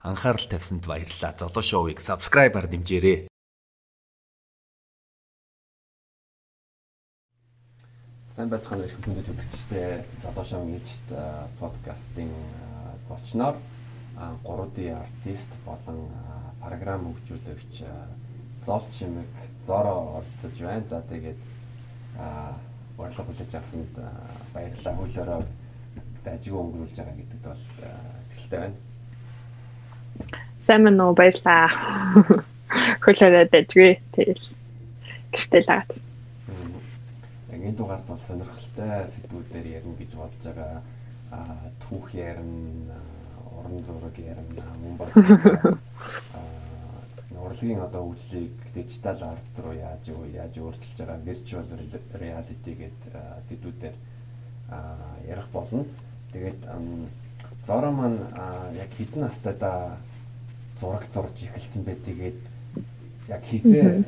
Анхаарал тавьсанд баярлалаа. Золоо шоуийг subscribe-аар дэмжээрэй. Сайн байцгаана их хүндэт үзэгчтэй Золоо шоугийн ээлжид подкастын зочноор 3D артист болон програм хөгжүүлэгч Зол Чимэг Зоро оролцож байна. За тэгээд урилга хүлээж авсанд баярлалаа. Хөлөөрөө дажиг өнгөрүүлж байгаа гэдэгт бол итгэлтэй байна. Сайн мэн үү баярлаа. Хөлөөрөө дажгүй. Тэгэл гэртэл лагаад. Энэ дугаард бол сонирхолтой сэдвүүдээр ярина гэж бодож байгаа. Аа түүх ярина, уран зураг ярина, мөн бас урлагийн одоо үйлчлийг дижитал арт руу яаж яаж өөрчилж байгаа virtual reality гэдэг сэдвүүдээр ярих болно. Тэгээд Зора маань яг хэдэн настайдаа зураг зурж эхэлсэн бэ тэгээд яг хизээ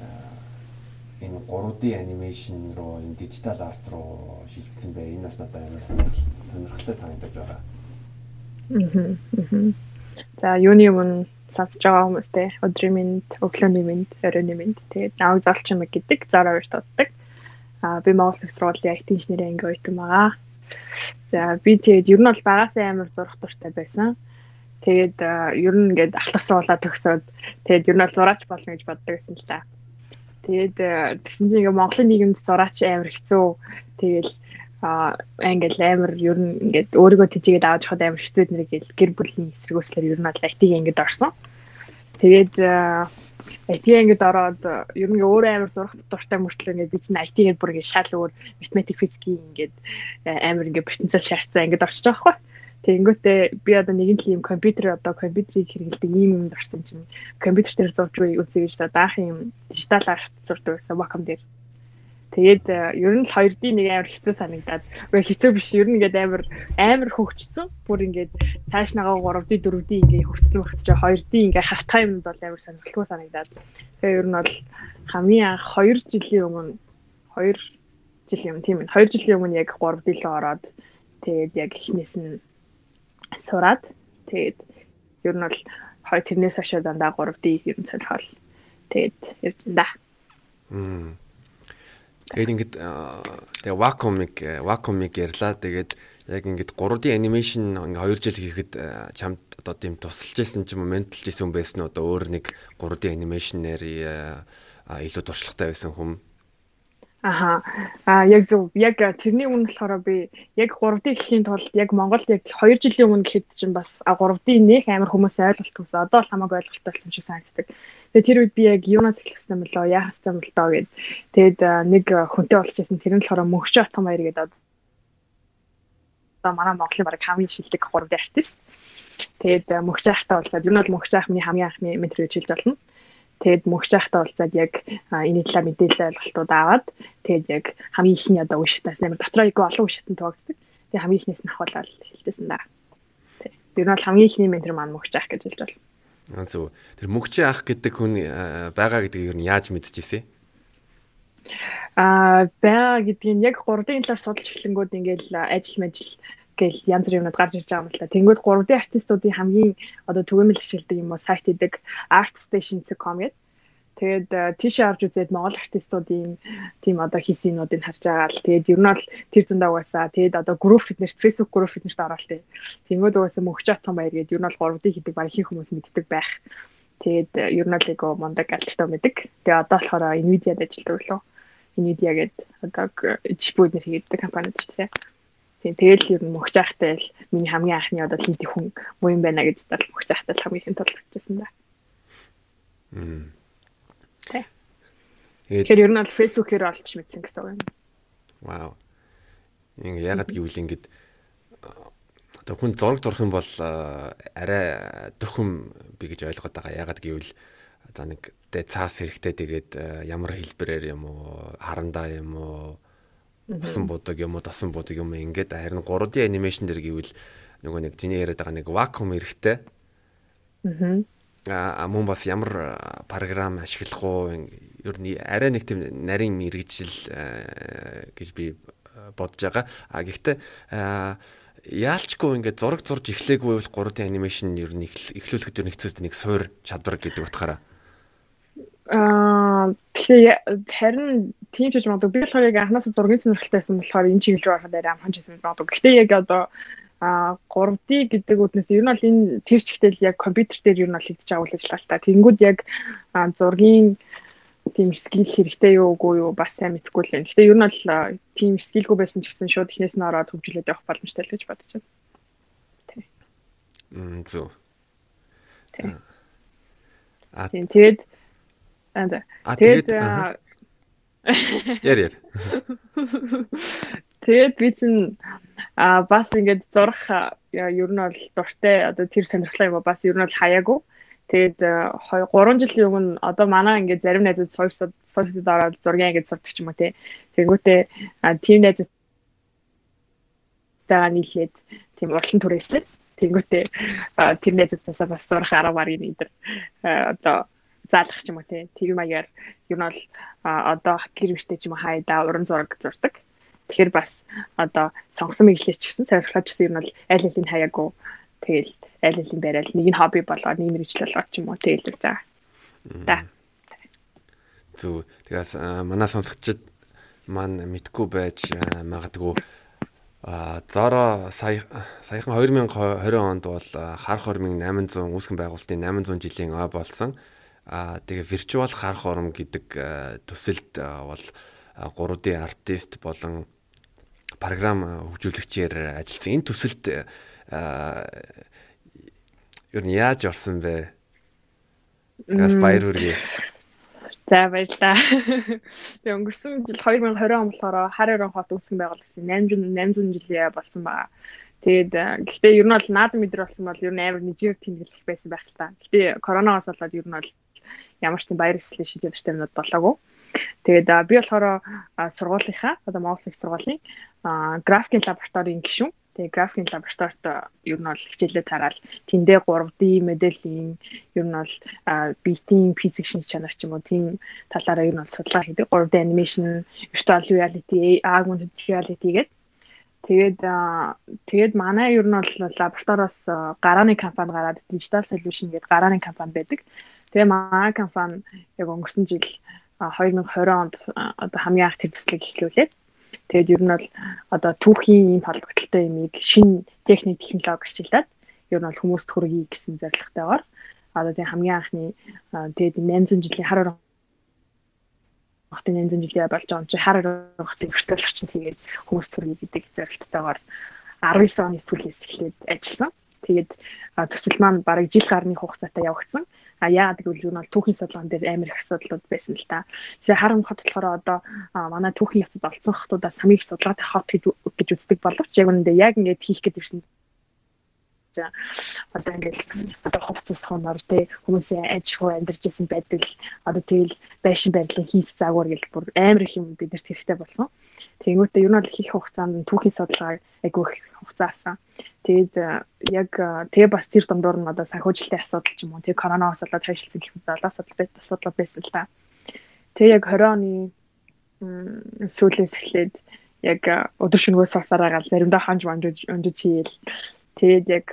энэ 3D анимашн руу энэ дижитал арт руу шилжсэн бэ? Энэ бас надад амар сонирхолтой санагдаж байгаа. Аа. За юуны өмнө сонсож байгаа хүмүүстэй өдрийн мэнд, өглөөний мэнд, оройн мэнд тэгээд нааг залч юм гэдэг зараа гэж дууддаг. Аа би Монгол их сургуулийн IT инженерийн анги ойтон байгаа. За би тэгээд ер нь бол багасаа амар зурх дуртай байсан. Тэгээд ер нь ингээд ахлах суулаа төгсөөд тэгээд ер нь бол зураач болно гэж боддог байсан л та. Тэгээд тэгсэн чинь ингээд Монголын нийгэмд зураач амар хэцүү. Тэгэл а ингээд амар ер нь ингээд өөрийгөө тийжгээд аваад явахад амар хэцүү нэр гэл гэр бүлийн эсрэгөөслөөр ер нь бол IT-г ингээд орсон. Тэгээд IT ингээд ороод ер нь өөрөө амар зурх дуртай мөртлөө ингээд би чинь IT-гээр бүр ингээд шал өөр математик физикийн ингээд амар ингээд потенциал шаардсан ингээд орчих жоохоо. Тэгэнгүүтээ би одоо нэгэн л юм компьютер одоо компьютерийг хэрэглэдэг ийм юмд орсон чинь компьютер дээр зурж үзье гэж даах юм дижитал арт зурдаг гэсэн Wacom дээр. Тэгээд э, ер нь л 2D нэг амар хэцүү санагдаад үгүй хэцүү биш ер нь ингээд амар амар хөгжсөн. Бүр ингээд цааш нагаа 3D 4D ингээд хөгжсөн багт чи 2D ингээд хавтгай юмд бол амар сонирхолтой санагдаад. Тэгээд ер нь бол хамгийн анх 2 жилийн өмнө 2 жилийн өмнө тийм ээ 2 жилийн өмнө яг 3D л ороод тэгээд яг эхнээс нь сураад тэгээд ер нь бол хоёр тэрнээс хойш дандаа 3D ер нь сонирхол тэгээд явж байна. Мм Тэгээд ингээд тэгээ вакуумыг вакуумыг ярьлаа. Тэгээд яг ингээд 3D анимашн ингээ 2 жил хийхэд чамд одоо тийм тусалж исэн ч юм уу менталж исэн хүн байсан уу? Одоо өөр нэг 3D анимашнээр илүү туршлагатай байсан хүн Аха. А яг зөв. Яг тэрний өмнө болохоор би яг 3D гэхийн тулд яг Монголд яг 2 жилийн өмнө гэхэд чинь бас 3D нэх амар хүмүүс ойлголтгүй. Одоо бол хамаагүй ойлголттой болсон шиг санагддаг. Тэгээ тэр үед би яг юунаас эхлэх юм болоо, яах юм бол доо гэд. Тэгэд нэг хүнтэй болчихсон. Тэр нь болохоор мөнхч отхон баяр гэдэг одоо манай Монголын баг хамгийн шилдэг 3D артист. Тэгээд мөнхч ахтай болоод юу нь бол мөнхч ах миний хамгийн анхны ментор хэлж болно. Тэгээд мөнхч ахтай уулзаад яг энэ талаар мэдээлэл ойлголтууд аваад тэгээд яг хамгийн ихний одоо уншигтаас нэмэр дотроо яг олон уншигтанд тоогддог. Тэгээд хамгийн ихнээс нь ахуулаад хэлжсэн да. Тэр нь бол хамгийн ихний ментор маань мөнхч ах гэж хэлж байна. Аа зөв. Тэр мөнхч ах гэдэг хүн байгаа гэдгийг юу яаж мэдчихсэн? Аа байгаа гэдгийг яг 3D талаар судалж эхлэнгүүд ингээл ажил мэл гэл янз бүрийн юмуд гарч ирж байгаа юм л та. Тэнгүүд 3D артистуудын хамгийн одоо түгээмэл ашигладаг юм уу сайт идэг artstation.com гэдэг. Тэгээд э, тийшээ орж үзээд Монгол артистуудын тийм одоо хийсийнүүдийг харж байгаа л тэгээд ер нь бол тэр зөндөө угаасаа тэгээд одоо групп фитнес Facebook групп фитнест ороод тий. Тэнгүүд угаасаа мөхч атхан баяр гэдэг ер нь бол 3D хийдэг баг их хүмүүс мэддэг байх. Тэгээд э, ер нь л эго мондаг альчтай мэддэг. Тэгээд одоо болохоор Nvidia-д ажилладаг лөө. Nvidia гэдэг одоо чипүүд нэр хийдэг компанид ч тий. Тийм тэгэл ер нь мөхч ахтай л миний хамгийн анхны одоо хийдэг хүн муу юм байна гэж бодол мөхч ахтай л хамгийн ихэн тулгарчсан да. Мм. Тэгэхээр ер нь бол Facebook-ээр олж мэдсэн гэсэн үг юм. Вау. Ингээ ягаад гэвэл ингээд одоо хүн зураг зурх юм бол арай дөхөм би гэж ойлгоод байгаа. Ягаад гэвэл одоо нэг тэ цаас хэрэгтэй тэгээд ямар хэлбэрээр юм уу харандаа юм уу усан будаг юм уу тасан будаг юм ингээд харин 3D анимашн дэр гэвэл нөгөө нэг чиний яриад байгаа нэг вакуум эрэхтэй. Аа мөн бас ямар програм ашиглах уу ер нь арай нэг тийм нарийн мэрэгжил гэж би бодож байгаа. А гэхдээ яалчгүй ингээд зураг зурж эхлээгүй бол 3D анимашн ер нь эхлүүлэхэд ер нь хэцүүс нэг суур чадвар гэдэг утгаараа. Аа тэгэхээр харин тийм ч гэж магадгүй би болохоор яг анхнаасаа зургийн сонирхолтойсэн болохоор энэ чиглэл рүү ороход арай амхан чийсэн магадгүй. Гэхдээ яг одоо а 3D гэдэг үднээс ер нь бол энэ тэр чигтэл яг компьютер дээр ер нь бол хийж байгаа үйл ажиллагаа л та. Тэнгүүд яг зургийн тийм скил хэрэгтэй юу үгүй юу бас сайн мэдэхгүй л юм. Гэхдээ ер нь бол тийм скилгүй байсан ч гэсэн шууд эхнээс нь ороод хөгжүүлээд явах боломжтой л гэж бодож байна. Тий. Мм зөв. Тий. А тэгээд аа тэгээд Яр яр. Тэгээд би чинь а бас ингээд зурх ер нь бол дуртай одоо тэр сонирхлоо юм бас ер нь бол хаяагүй. Тэгээд 3 жилийн өмнө одоо манай ингээд зарим найзууд сувсад сувсад ороод зургийн ингээд сурдаг ч юм уу тий. Тэнгүүтээ тим найзууд таа нийлээд тийм урлан түрээслээ. Тэнгүүтээ тэр найзуудаас бас зурх арга барыг нэгдэр одоо заалах ч юм уу тий. Тэр маягаар ер нь бол одоо гэр бүлтэй ч юм уу хайдаа уран зураг зурдаг. Тэгэхээр бас одоо сонгосон мэдлээ ч гэсэн сорилгож гэсэн юм бол аль алийг хаяагүй тэгэл аль алийг барайл нэг нь хобби болгоод нэг мэрэгжил болгоод ч юм уу тэгэл гэж байгаа. Да. Зү тэгээс манай сонсогчид маань мэдгүй байж магадгүй а зара сая саяхан 2020 онд бол харах ормын 800 үүсгэн байгуулалтын 800 жилийн ой болсон. А тэгээ виртуал харах ором гэдэг төсөлд бол 3D артист болон програм хөгжүүлэгчээр ажилласан. Энэ төсөлд ер нь яаж орсон бэ? Гас баяр хүргэе. За баярлалаа. Тэгээ өнгөрсөн жил 2020 он болохоор хар өрөн хот үүсгэн байгуулсан 800 800 жилийн болсон байгаа. Тэгээд гэхдээ ер нь бол наад мэдэр болсон бол ер нь амар нэжээр тэмдэглэх байсан байх л та. Гэхдээ коронавигоос болоод ер нь бол ямар ч тийм баяр ёслолын шийдвэртэй юмнууд болоогүй. Тэгээд би болохоор сургуулийнхаа одоо Монгол их сургуулийн графикийн лабораторийн гишүүн. Тэгээ графикийн лабораторид ер нь бол хичээлээ тараал тэндээ 3D моделийн ер нь бол битийн физик шинж чанар ч юм уу тийм талаараа ер нь бол судалгаа хийдэг. 3D animation, virtual reality, augmented reality гэдэг. Тэгээд тэгээд манай ер нь бол лабораториос гарааны компани гараад Digital Solution гэдэг гарааны компани байдаг. Тэгээ манай компани яг өнгөрсөн жил 2020 онд одоо хамгийн анх тэр төслийг эхлүүлээд тэгээд ер нь бол одоо түүхийн ийм холбогдолтой юмыг шинэ техник технологи ашиглаад ер нь бол хүмүүст хүргэе гэсэн зорилготойгоор одоо тийм хамгийн анхны тэгээд 800 жилийн хар орон хотын 800 жилийн болж байгаа юм чи хар орон хотын бүртгэлч чинь тэгээд хүмүүст хүргэе гэдэг зорилготойгоор 19 оны сүүлээс эхлээд ажилласан. Тэгээд төсөл маань бараг жил гарны хугацаатай явагдсан. А яагаад гэвэл юу нь бол түүхийн судалгаан дээр амар их асуудлууд байсан л та. Тэгэхээр харам хот болохоор одоо манай түүхийн яцад олцсон хотуудаас хамгийн их судалгаатай хот гэж үздэг боловч яг үүндээ яг ингээд хийх гэж ирсэн за одоо ингээд одоо хувцас хоноор те хүмүүсийн аж ахуй амьдарч исэн байдал одоо тэгэл байшин барилгын хийх заагвар гэл бүр амар их юм бидэрт хэрэгтэй болсон. Тэнгүүтээ ер нь бол их хугацаанд түүхийн судалгаа айгүй их хугацаасан. Тэгээд яг тэгээ бас тэр дундуур нь одоо санхүүжилтийн асуудал ч юм уу тэгээ коронавирус болоод хайшилсан гэх мэт олон асуудал асуудал байсан л та. Тэгээ яг 20 оны сүүлээс эхлээд яг өдөр шөнөгөөс сасараа гал заримдаа ханж манж өндөж хийл. Тэгээд яг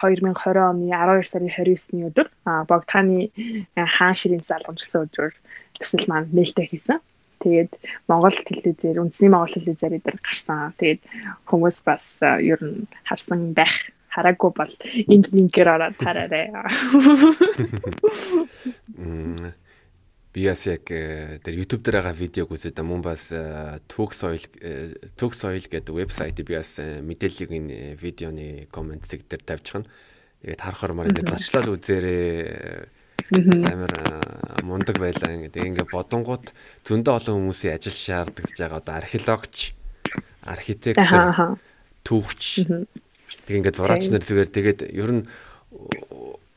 2020 оны 12 сарын 29-ны өдөр Богдхааны хаан ширийн залгамжлсан өдрөөр төсөл маань нээлттэй хийсэн. Тэгээд Монгол телевизээр үндэсний Монгол телевизээр дээр гарсан. Тэгээд хүмүүс бас ер нь харсан байх хараагүй бол энэ линкээр ороод хараарай. Би бас яг тэр YouTube дээр байгаа видеог үзээд мөн бас Түүх соёл Түүх соёл гэдэг вебсайтыг би бас мэдээллийг энэ видеоны комент зэг дээр тавьчихна. Тэгээд харахаар маар ингээд зочлоод үзээрэй амар мундаг байлаа гэдэг. Ингээ бодонгууд зөндөө олон хүмүүсийн ажил шаардлагаж байгаа одоо археологч, архитектор, түүхч. Тэг ингээ зураач нар зүгээр тэгээд ер нь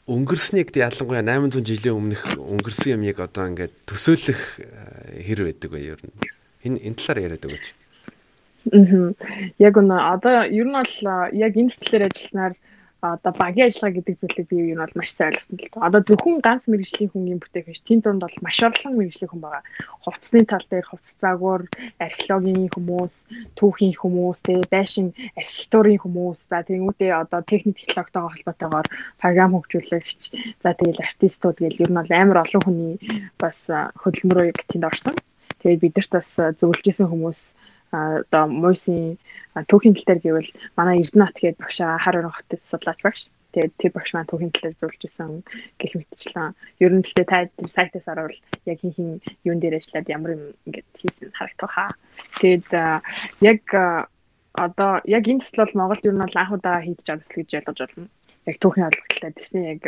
өнгөрснийг ялангуяа 800 жилийн өмнөх өнгөрсөн юмыг одоо ингээд төсөөлөх хэр байдаг вэ ер нь. Энэ энэ талаар яриад өгөөч. Аа. Яг үнэ одоо ер нь бол яг энэ сэтлэр ажилласнаар одоо багийн ажиллагаа гэдэг зүйлийг би юу нь бол маш сайн ойлгосон л доо. Одоо зөвхөн ганц мэрэгжлийн хүн юм бүтээх биш. Тэнд донд бол маш олон мэрэгжлийн хүн байгаа. Хувцсны тал дээр хувцс заагуур, археологийн хүмүүс, түүхийн хүмүүс, тэгээ байшин архитектурын хүмүүс, за тэгмүүдээ одоо техник технологитойгоо холбоотойгоор програм хөгжүүлэгч, за тэгэл артистууд гэл ер нь бол амар олон хүний бас хөдөлмөрөө тэнд орсон. Тэгээд бидэрт бас зөвлөж исэн хүмүүс одоо мойсын түүхийн тал дээр гэвэл манай Эрдэнэт гээд багш хар орон хотод судлаач багш. Тэгээд тэр багш маань түүхийн тал дээр зөвлөж исэн гэх мэтчлэн ер нь тэлээ та тэр сайтаас орвол яг хин хин юун дээр ажиллаад ямар юм ингээд хийсэн харагдах хаа. Тэгээд яг одоо яг энэ төсөл бол Монгол ер нь анх удаа хийдэж байгаа төсөл гэж ойлгож байна. Яг түүхийн албатай тэгсэн яг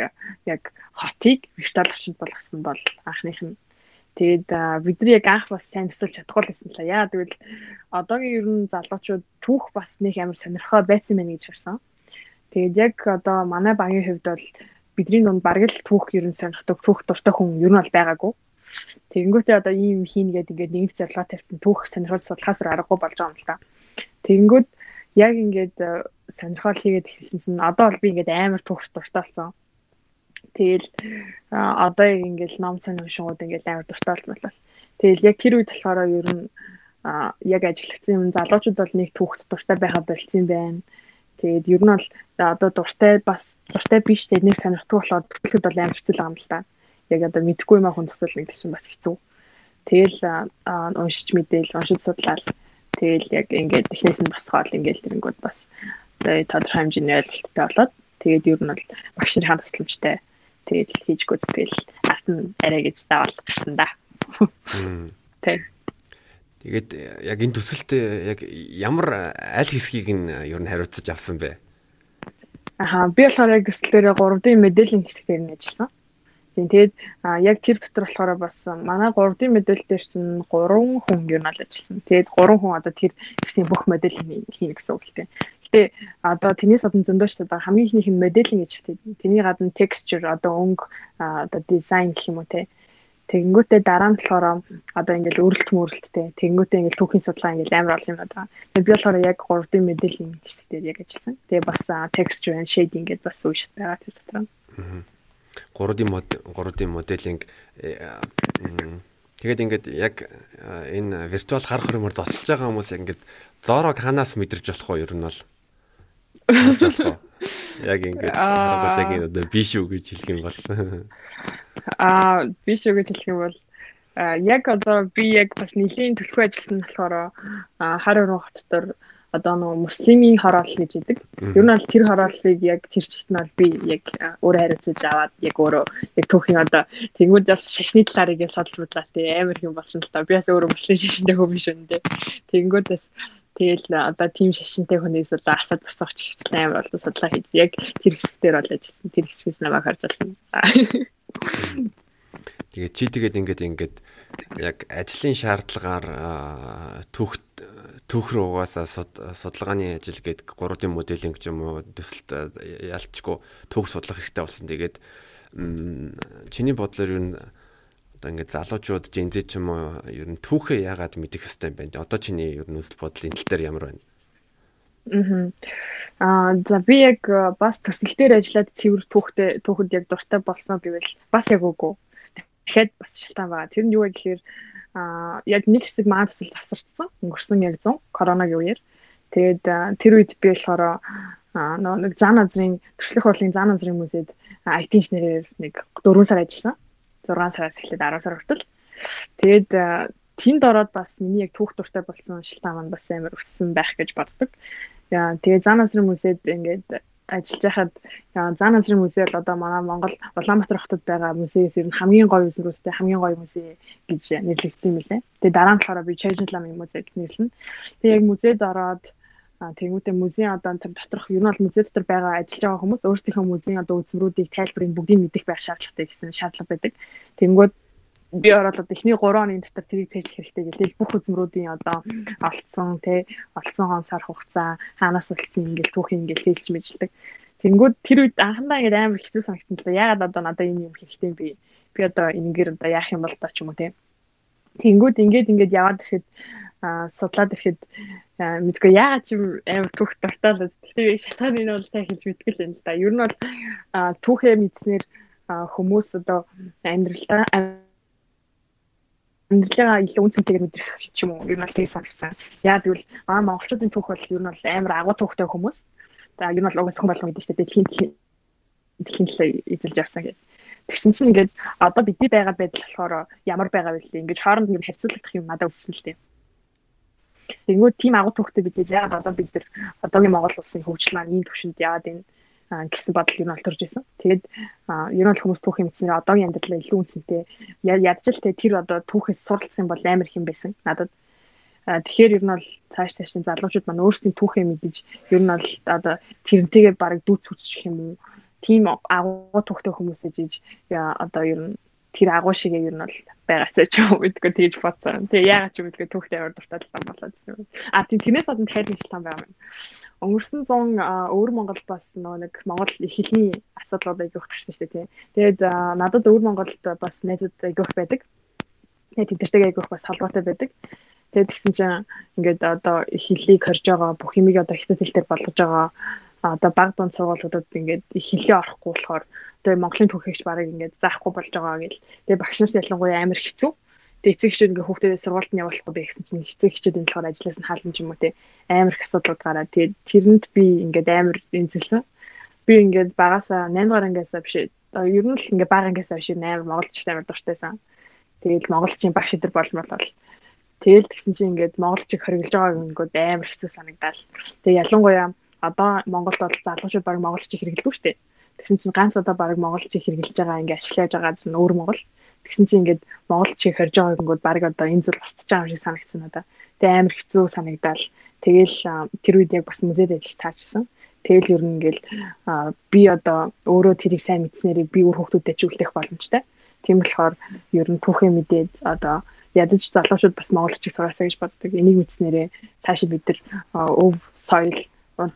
яг хотыг виртуал орчинд болгосон бол анхных нь Тэгээд бидний яг анх бас сайн төсөлж чадахгүй л байсан л яа тэгвэл одоогийн ер нь залуучууд түүх бас нэг амар сонирхоо байсан мэн гэж харсан. Тэгээд яг одоо манай багийн хувьд бол бидний дунд бараг л түүх ер нь сонирхдаг түүх дуртай хүн ер нь бол байгаагүй. Тэгэнгүүтээ одоо ийм хийн гэдэг ингээд нэг зорилгоо тавьсан түүх сонирхол судлахаас аргагүй болж байгаа юм л та. Тэгэнгүүт яг ингээд сонирхол хийгээд эхэлсэн чинь одоо бол би ингээд амар түүх дуртай болсон. Тэгэл одоо яг ингээл ном сонь уншингууд ингээл амар дуртай болмол. Тэгэл яг тэр үед болохоор ер нь яг ажиглагдсан юм залуучууд бол нэг түүхт дуртай байха болцсон байна. Тэгээд ер нь бол одоо дуртай бас дуртай биш тэгээд нэг сонирхдаг болоод бүтлэхэд бол амар хэцүү юм л та. Яг одоо мэдхгүй юм хүн төсөл нэг чинь бас хэцүү. Тэгэл уншиж мэдээл, уншиж судлаад тэгэл яг ингээд технээс нь босгоод ингээд тэрэнгүүд бас тодорхой хэмжээний ойлголттой болоод тэгээд ер нь бол багш нарын тусламжтай тэгэл хийж гүйцэтгэл арт нь арай гэж заавал гарсан да. Тэг. Тэгээд яг энэ төсөлт яг ямар аль хэсгийг нь ер нь хариуцаж авсан бэ? Аха би болохоор яг төслөөрөө 3D мэдээллийн хэсгээр нь ажилласан. Тийм тэгээд яг тэр дотор болохоор бас манай 3D мэдээлэл дээр чинь 3 хүн нь ажилласан. Тэгээд 3 хүн одоо тэр хэсгийн бүх мэдээллийг хийнэ гэсэн үг л тийм. Гэтэ одоо тэрнээс гадна зөндөө шүү дээ хамгийн ихнийх нь моделинг гэж хатдаг. Тэрний гадна texture одоо өнгө одоо дизайн гэх юм уу те. Тэгэнгүүтээ дараа нь болохоор одоо ингээл өрөлт мөрөлттэй. Тэгэнгүүтээ ингээл түүхийн судалгаа ингээл амар олон юм байна. Тэгээ би болохоор яг 3D моделинг хэсэг дээр яг ажилласан. Тэгээ бас texture and shading гэдээ бас үүшт байгаа тэр дотор. 3D мод 3D моделинг Тэгээд ингээд яг энэ виртуал хар хөрмөр зоцолж байгаа хүмүүс яг ингээд зорог ханаас мэдэрч болох уу ер нь бол? Яг ингээд яг одоо биш үү гэж хэлэх юм бол. Аа биш үү гэж хэлэх юм бол яг одоо би яг бас нэлийн төлхөө ажилласан болохоор хар өрөө хотдор одоо нөгөө муслимийн хороол гэж идэг. Ер нь бол тэр хорооллыг яг тэр чигт нь бол би яг өөрөө хариуцаж аваад яг өөрөө яг түүхийн одоо тэнгууд бас шашны талаар яг судал бодлаа тий амар юм болсон л та. Би бас өөрөө муслим шашинтай хүн биш үнэндээ. Тэнгууд бас Тэгэл одоо team шашинтай хүнээс бол асууд босгох чигчлэн амар бол судлаа хийж яг тэр хэсгээр бол ажилласан. Тэр хэсгээс намайг харж байна. Тэгээ чи тэгээд ингээд ингээд яг ажлын шаардлагаар түүх түүх рүү угаасаа судалгааны ажил гэдэг 3D моделинг ч юм уу төсөлт ялчгүй түүх судлах хэрэгтэй болсон. Тэгээд чиний бодлоор юу одоо ингээд залуучууд жинзээ ч юм уу ер нь түүхээ яагаад мэдэх хэвтэй юм бэ? Одоо чиний ер нь үзэл бодол энэ тал дээр ямар байна? Аа за би яг бас төсөл дээр ажиллаад цэвэр түүхтэй түүхэд яг дуртай болсноо гэвэл бас яг үгүй. Тэгэхэд бас шалтгаан байгаа. Тэр нь юу вэ гэхээр аа яг нэг хэсэг маань төсөл завсарчсан. Өнгөрсөн яг 100 коронавигийн үеэр. Тэгээд тэр үед би болохоор нэг зан азрын төршлөх хурлын зан азрын музейд IT инженерээр нэг 4 сар ажилласан. 6 сараас эхлээд 10 сар хүртэл. Тэгээд тэнд ороод бас миний яг түүх дуртай болсон шилтаа маань бас амар өссөн байх гэж боддог. Яа тэгээд зан насрын музейд ингээд ажиллаж байхад зан насрын музей бол одоо манай Монгол Улаанбаатар хотод байгаа музейс ер нь хамгийн гоё үсрүүстэй хамгийн гоё музей гэж нэрлэгдсэн юм лээ. Тэгээд дараа нь болохоор би Changing Laming музей гэж нэрлэнэ. Тэгээд яг музейд ороод Тэнгүүтээ музейн одоо тэр доторх ер нь бол музей дотор байгаа ажиллаж байгаа хүмүүс өөрсдийнхөө музейн одоо үзмрүүдийг тайлбарыг бүгдийг мэдэх байх шаардлагатай гэсэн шаардлага байдаг. Тэнгүүд би ороод эхний 3 оны дотор тэрийг цээжлэх хэрэгтэй гэлээ бүх үзмрүүдийн одоо олцсон тий олцсон хон сар хугацаа хаанаас олцсон ингээл түүх ингээл тэлж мэжилдэг. Тэнгүүд тэр үед анхандаа ингээд амар хэцүү санагдсан л яагаад одоо надад энэ юм хэрэгтэй би би одоо энэгээр одоо яах юм бол та ч юм уу тий. Тэнгүүд ингээд ингээд яваад ирэхэд судлаад ирэхэд мэдгүй яагаад ч амар түүх дуртай л гэхдээ шалтгаан нь бол та хэлж мэдгүй л юм л да. Ер нь бол түүхээ мэдснээр хүмүүс одоо амьдралдаа амьдралаа илүү үнцэнтэйгээр мэдрэх ч юм уу ер нь бол тийм санагсан. Яа тэгвэл аа монголчуудын түүх бол ер нь бол амар агуу түүхтэй хүмүүс. За ер нь бол угсах болго мэдэн дээ. Дэлхийн дэлхийн төлөө эзэлж явсан гэдэг. Тэгсэн чинь ингээд одоо бидний байгаа байдал болохоор ямар байгаа вэ лээ. Ингээд хооронд ингээд харьцуулагдах юм надад өссөн л тийм. Тэнгүүд тийм агуу түүхтэй бид яагаад одоо бид нар одоогийн Монгол улсын хөгжил маань ийм төвшөнд яваад энэ гэсэн бодол юу нь олдорж исэн. Тэгээд ер нь бол хүмүүс түүх юмснээр одоогийн амьдралаа илүү үнцэнтэй ядж л тэр одоо түүхээс суралцсан бол амар хэм байсан надад. Тэгэхээр ер нь бол цааш таашин залуучууд маань өөрсдийн түүхээ мэдэж ер нь бол одоо тэрнтэйгээ бараг дүүц үсчих юм уу тийм агуу түүхтэй хүмүүс ээж одоо ер нь тэр агуу шигээ ер нь бол байгаасаа ч юм гэдэггүй тэгж бодсон. Тэгээ яагаад ч юм гэдэггүй түүхтэй амар дуртай л болоод байсан. А тийм тэрнээс гадна тайлбар хэлсэн байгаа юм. Өнгөрсөн 100 өвөр Монгол бас нөгөө нэг Монгол их хэлний асуудлууд айгүйх гарсан шүү дээ тий. Тэгээд надад өвөр Монголд бас найзууд айгүйх байдаг. Тэгээд тэдэртэйг айгүйх бас холбоотой байдаг. Тэгээд тэгсэн чинь ингээд одоо их хэллийг хорж байгаа бүх юмыг одоо хятад хэл дээр болгож байгаа одоо баг дунд сургуулиудад ингээд их хэлээ орохгүй болохоор одоо Монголын түүхийгч барыг ингээд заахгүй болж байгаа гэл. Тэгээд багш нарт ялангуяа амар хэцүү. Тэгээ эцэг эхчүүд ингээ хүүхдүүдээ сургуульд нь явуулахгүй байх гэсэн чинь эцэг эхчүүд энэ болохоор ажлаас нь хаална ч юм уу те амар их асуудлууд гараад тэгээ тэрэнд би ингээд амар энзэлсэн. Би ингээд багасаа 8 дугаар ангиасаа биш ер нь л ингээ бага ангиасаа биш амар монголч амар дуртайсан. Тэгээл монголчийн багш идэр болмол бол Тэгэл тэгсэн чинь ингээд монголчиг хориглож байгааг ингээд амар хэцүү санагдал. Тэгээ ялангуяа одоо Монголд бол залуучууд баг монголчиг хэрэглэдэг шүү дээ. Тэгсэн чинь ганц одоо баг монголчиг хэрэглэж байгаа ингээ ашиглаж байгаа зүйл өөр монгол. Тэгсэн чинь ингээд Монгол чиг хорж байгааг ингээд баг одоо энэ зүйл устж байгаа юм шиг санагдсан надаа. Тэгээ амар хэцүү санагдал. Тэгээл тэр үед яг бас музейд ажил таажсан. Тэгэл ер нь ингээл би одоо өөрөө тэрийг сайн мэдснээрээ би өөр хүмүүстэй ч үлдэх боломжтой. Тийм болохоор ер нь түүхээ мэдээд одоо ядаж залуучууд бас монголчиг сураасаа гэж боддог. Энийг мэдснээрээ цаашаа бид нар өв соёл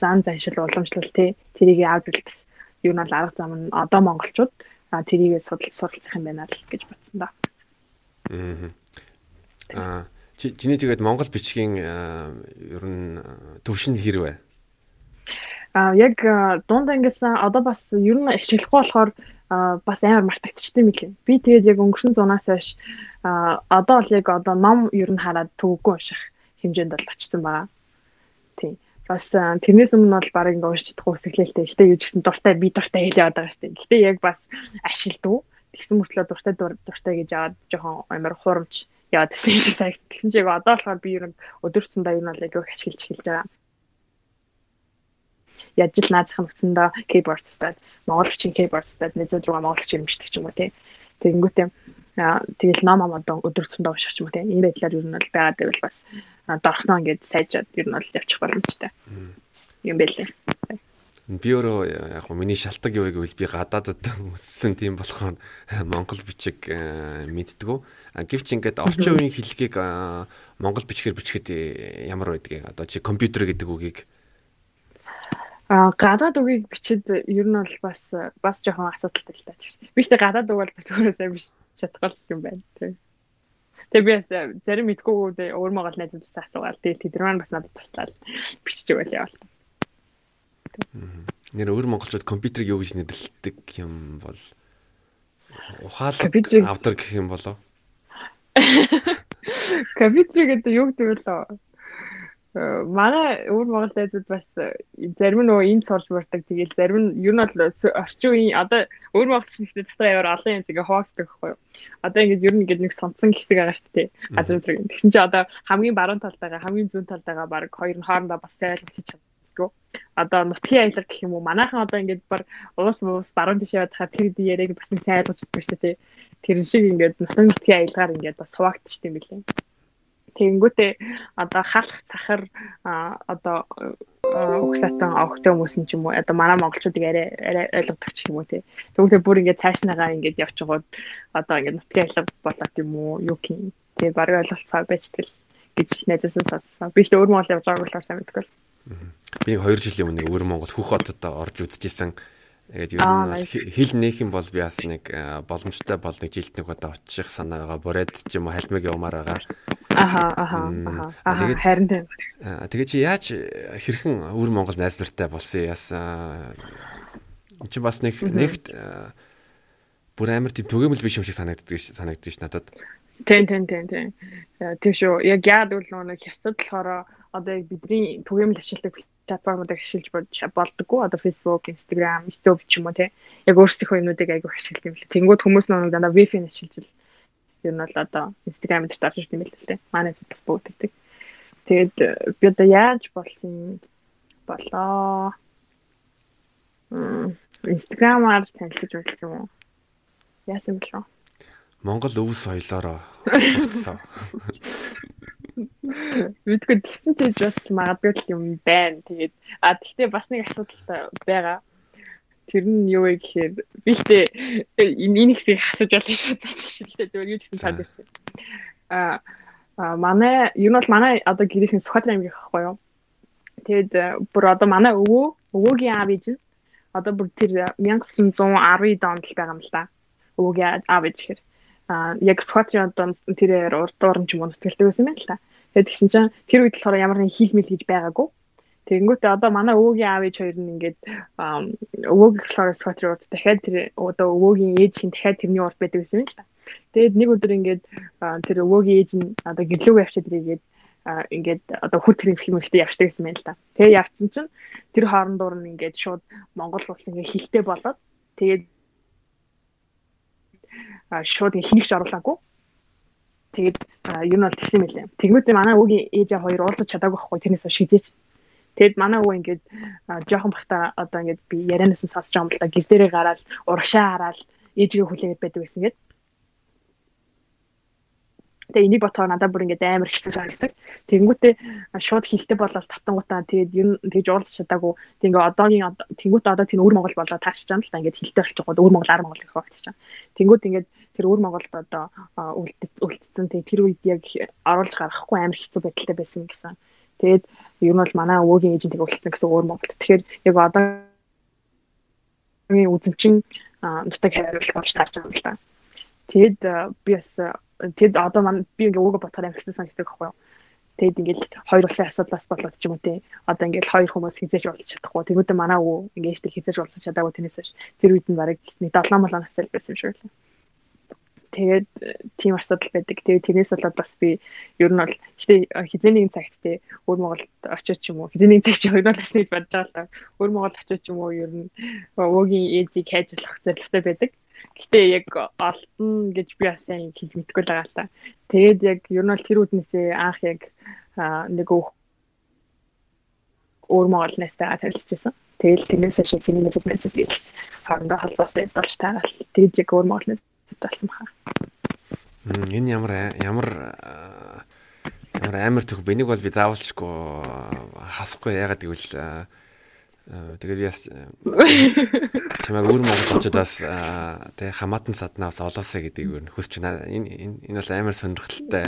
зан заншил уламжлал тий тэрийг авч үлдэх юу нь арга зам нь одоо монголчууд тэрийг суралцах юм байна л гэж бодсон да. Аа. Чиний тэгээд Монгол бичгийн ер нь төвшин хэрвээ? Аа яг дунд ангиас одоо бас ер нь ашиглахгүй болохоор бас амар мартагдчихсан мөлий. Би тэгээд яг өнгөрсөн зунаас хойш одоо л яг одоо ном ер нь хараад төгөөгүй унших хэмжээнд бол очсон байгаа. Тийм бас тэрнээс өмнө бол баг ингээ уншиж чадахгүй үсгэлэлтэй. Гэтэ юу ч гэсэн дуртай би дуртай хэлээ байгаа шүү дээ. Гэтэ яг бас ашигладаг. Тэгсэн мөртлөө дуртай дуртай гэж аваад жоохон амар хурамч яваад гэсэн шиг санагд. Тэгсэн чиг одоо болохоор би ер нь өдөртөндөө юм бол яг их ашиглаж эхэлж байгаа. Яаж л наазах мөцөндөө keyboard-тад монголчийн keyboard-тад нэзүүд рүү монголч ирмждэг ч юм уу тий. Тэгэнгүүтээ тэгэл ном ам одоо өдөртөндөө унших ч юм уу тий. Энэ байдлаар ер нь бол байгаад байвал бас дорхноо ингээд сайжаад ер нь бол явчих боломжтой юм байлээ. Би өөрөө яг хөө миний шалтгаан юу гэвэл би гадаадд өссөн тийм болохоор монгол бичиг э, мэддгүү. Гэвч ингээд орчин үеийн хэллэгийг монгол бичгээр бичихэд э, ямар байдгийг одоо чи компьютер гэдэг үгийг а гадаад үгийг бичихэд ер нь бол бас бас жоохон асуудалтай л тааж. Би ч гадаад үг бол бас өөрөө сайн биш чадхал юм байна тийм. Тэгээ би бас э, зарим мэдгүйгүүд өөр Монгол найзуудаас асуугаад тэгээ тэд маань бас надад туслаад бичиж өгөөл явал. Нэр өөр монголчууд компьютерийг юу гэж нэрлэдэг юм бол ухаалаг авдар гэх юм болоо. Компьютер гэдэг юу гэдэг вэ? Манай өөр Монгол найзууд бас э, зарим нь нөгөө энд сурж бардаг. Тэгэл зарим нь ер нь бол орчин үеийн одоо өөр монголчуудын дотор яваар олон юм зэгээ хуваагддаг байхгүй юу. Одоо ингээд ер нь ингээд нэг сонцсон хэсэг байгаа шүү дээ. Газар зэрэг. Тэгсэн чинь одоо хамгийн баруун талд байгаа, хамгийн зүүн талд байгаа баг хоёр нь хоорондоо бас ойлголцож чаддаггүй. Одоо нутгийн аялал гэх юм уу? Манайхан одоо ингээд баг уус уус баруун тийш яваад хаа тэр яриаг бас нэг ойлгож чаддаг шүү дээ. Тэр шиг ингээд нутгийн нутгийн аялгаар ингээд бас хуваагдчих юм билээ. Тэгэнгүүтээ одоо халах цахар одоо угсаатан огтой хүмүүс нь ч юм уу одоо манай монголчуудыг арай арай ойлгодог ч юм уу тий. Тэгвэл бүр ингээд цаашнагаа ингээд явчихгууд одоо ингээд нутгийн алга болоод юм уу юу гин тий бараг ойлголцоо байж тэл гэж найдасан сонссон. Би ч өөр Монгол явж байгааг болохоор сайн мэдгүй. Би 2 жилийн өмнө өөр Монгол Хүүх хотод орж үзчихсэн. Тэгээд ер нь хэл нээх юм бол би бас нэг боломжтой бол нэг жилд нэг удаа очих санаагаа бүрээд ч юм уу хальмиг явмаар байгаа. Аха аха аха. Тэгээд харин тийм. Тэгээд чи яаж хэрхэн өвөр Монгол найз нартай болсон яасан чи бас нэг нэгт бүр амар тийм түгээмэл биш юм шиг санагддаг санагддаг ш надад. Тийм тийм тийм тийм. Тийм шүү. Яг яад үл нэг хятад болохоор одоо яг бидний түгээмэл ашигладаг платформуудыг ашиглаж болдоггүй. Одоо Facebook, Instagram, YouTube ч юм уу тий. Яг өөрсдийнхөө юмнуудыг айгүй ашиглаж юм лээ. Тэнгүүд хүмүүс нэг дандаа Wi-Fi-г ашиглаж ер нь бол одоо Instagram дээр дарж ирсэн юм л л манай зүг бас бүгддэг. Тэгээд э, би одоо яаж болсон болоо. Instagram-аар танилцж байсан юм уу? Яасан бэлээ? Монгол өв соёлоороо бүтсэн. Мэдгүй тэгсэн чиж бас магадгүй юм байна. Тэгээд а тэгтээ бас нэг асуудал байгаа. Тэр нь юу вэ гэхээр би ихтэй энэ ихийг асууж болно шүү дээ шилдэ зөв юу гэсэн танд ирсэн. А манай юу нь бол манай одоо гэрийнхэн Сүхбаатар аймгийн ахгүй юу. Тэгэд бүр одоо манай өвөө өвөөгийн аав ээж нь одоо бүр тэр 1910 онд л байгаа юм л да. Өвөөгийн аав ээж гэхээр а яг Сүхбаатарын одоо тэр урд дуурн ч юм уу нутгалтай байсан юм байна л да. Тэгэд гисэн чинь тэр үед болохоор ямар нэг хийлмэл гэж байгаагүй Тэгэнгүүтээ одоо манай өвөөгийн аав ээж хоёр нь ингээд өвөөгийн Flores Factory урд дахиад тэр одоо өвөөгийн ээж хин дахиад тэрний урд байдаг гэсэн юм л та. Тэгээд нэг өдөр ингээд тэр өвөөгийн ээж нь одоо гэрлүүг явчихад ирээд ингээд одоо хүр тэрийн хэмжээтэй явчихдаг гэсэн юм л та. Тэгээ явцсан чинь тэр хоорондоор нь ингээд шууд Монгол улс ингээд хилтэй болоод тэгээд шууд хэнийг ч оруулаагүй. Тэгээд юу нь бол тэгсэн мэлээ. Тэгмээд манай өвгийн ээжээ хоёр уулзах чадаагүй байхгүй тэрнээс шийдээч Тэгэд манай өвөө ингээд жоохон бахта одоо ингээд би ярианаас нь сонсож байгаа юм л да гэр дээрээ гараад урагшаа хараад ээжигээ хүлээгээд байдаг байсан гээд. Тэгээ энийг ботоор надад бүр ингээд амар хэцүү санагддаг. Тэнгүүтээ шууд хилтэй болоод татангуудаа тэгээд юу тэгж уулзах чадаагүй. Тэгээ одоогийн тэнгүүтээ одоо тэр өвөр Монгол болоод таарч юм л да ингээд хилтэй болчих гоо өвөр Монгол ар Монгол гэх багтж байгаа. Тэнгүүт ингээд тэр өвөр Монголд одоо үлдсэн тэгээ тэр үед яг оруулж гаргахгүй амар хэцүү байдалтай байсан гэсэн. Тэгээд ер нь бол манай өвөөгийн ээжийн тэг уулцсан гэсэн өөр Монгол. Тэгэхээр яг одоогийн үзэмчин нутаг хариулт болж таарч байгаа юм да. Тэгэд би бас тэгэд одоо маань би ингээ өвгөө ботхоор амжилтсан санагддаг байхгүй юу? Тэгэд ингээл хоёр улсын асуудлаас болоод ч юм уу те. Одоо ингээл хоёр хүмүүс хизээж уулзах чадахгүй. Тэгвэл манай өвөө ингээ ихтэй хизээж уулзах чадаагүй тэрнээс биш. Тэр үед нь барыг нэг 7 молоноос л байсан юм шиг байлаа тэгээд тийм асуудал байдаг. Тэгээд тэрнээс болоод бас би ер нь бол гэтээ хизээний цагт те өөр Монголд очиж ч юм уу хизээний цаг чи хоёр бол очиж бодож байгаа л өөр Монгол очиж ч юм уу ер нь өвөгийн ээжийг хайж болох зорилготой байдаг. Гэтээ яг олдно гэж би бас сайн хэлж мэдэхгүй л байгаа л та. Тэгээд яг ер нь бол тэр үднээсээ анх яг нэг өөр Монголнаас таа танилцчихсан. Тэгэл тэрнээс шиг миний мэдээг мэдээ хоорондоо холбоотой болж таагаад тэгж яг өөр Монголнаас болсон баха. Энэ ямар ямар ямар амар төх бэнийг бол би заавалчгүй хасахгүй ягаад гэвэл тэгээд би чамайг өөр монголчууд бас тэг хамаатан саднаас олоосаа гэдгийг өөр хүсч байна. Энэ энэ бол амар сонирхолтой.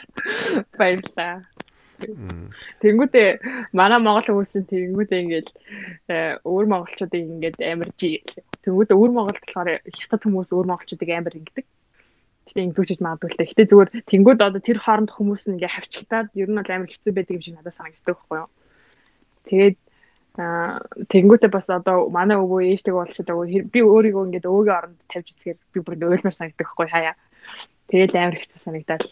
Баярлалаа. Тэнгүүтээ манай монгол хүмүүс чинь тэнгүүтээ ингээд өөр монголчуудыг ингээд амар жи. Тэнгүүтээ өөр монголд болохоор хятад хүмүүс өөр монголчуудыг амар ингэдэг. Гэтэ ингэдэгч магадгүй л дээ. Гэтэ зүгээр тэнгүүд одоо тэр хооронд хүмүүс нь ингээд хавчигтаад ер нь бол амар хэцүү байдаг юм шиг надад санагддаг байхгүй юу. Тэгээд тэнгүүтээ бас одоо манай өвөө ээжтэйг уулзаад би өөрийгөө ингээд өвөгийн оронд тавьж үзэхээр би бүр ойлмаар санагддаг байхгүй хаяа. Тэгээд амар хэцүү санагдаад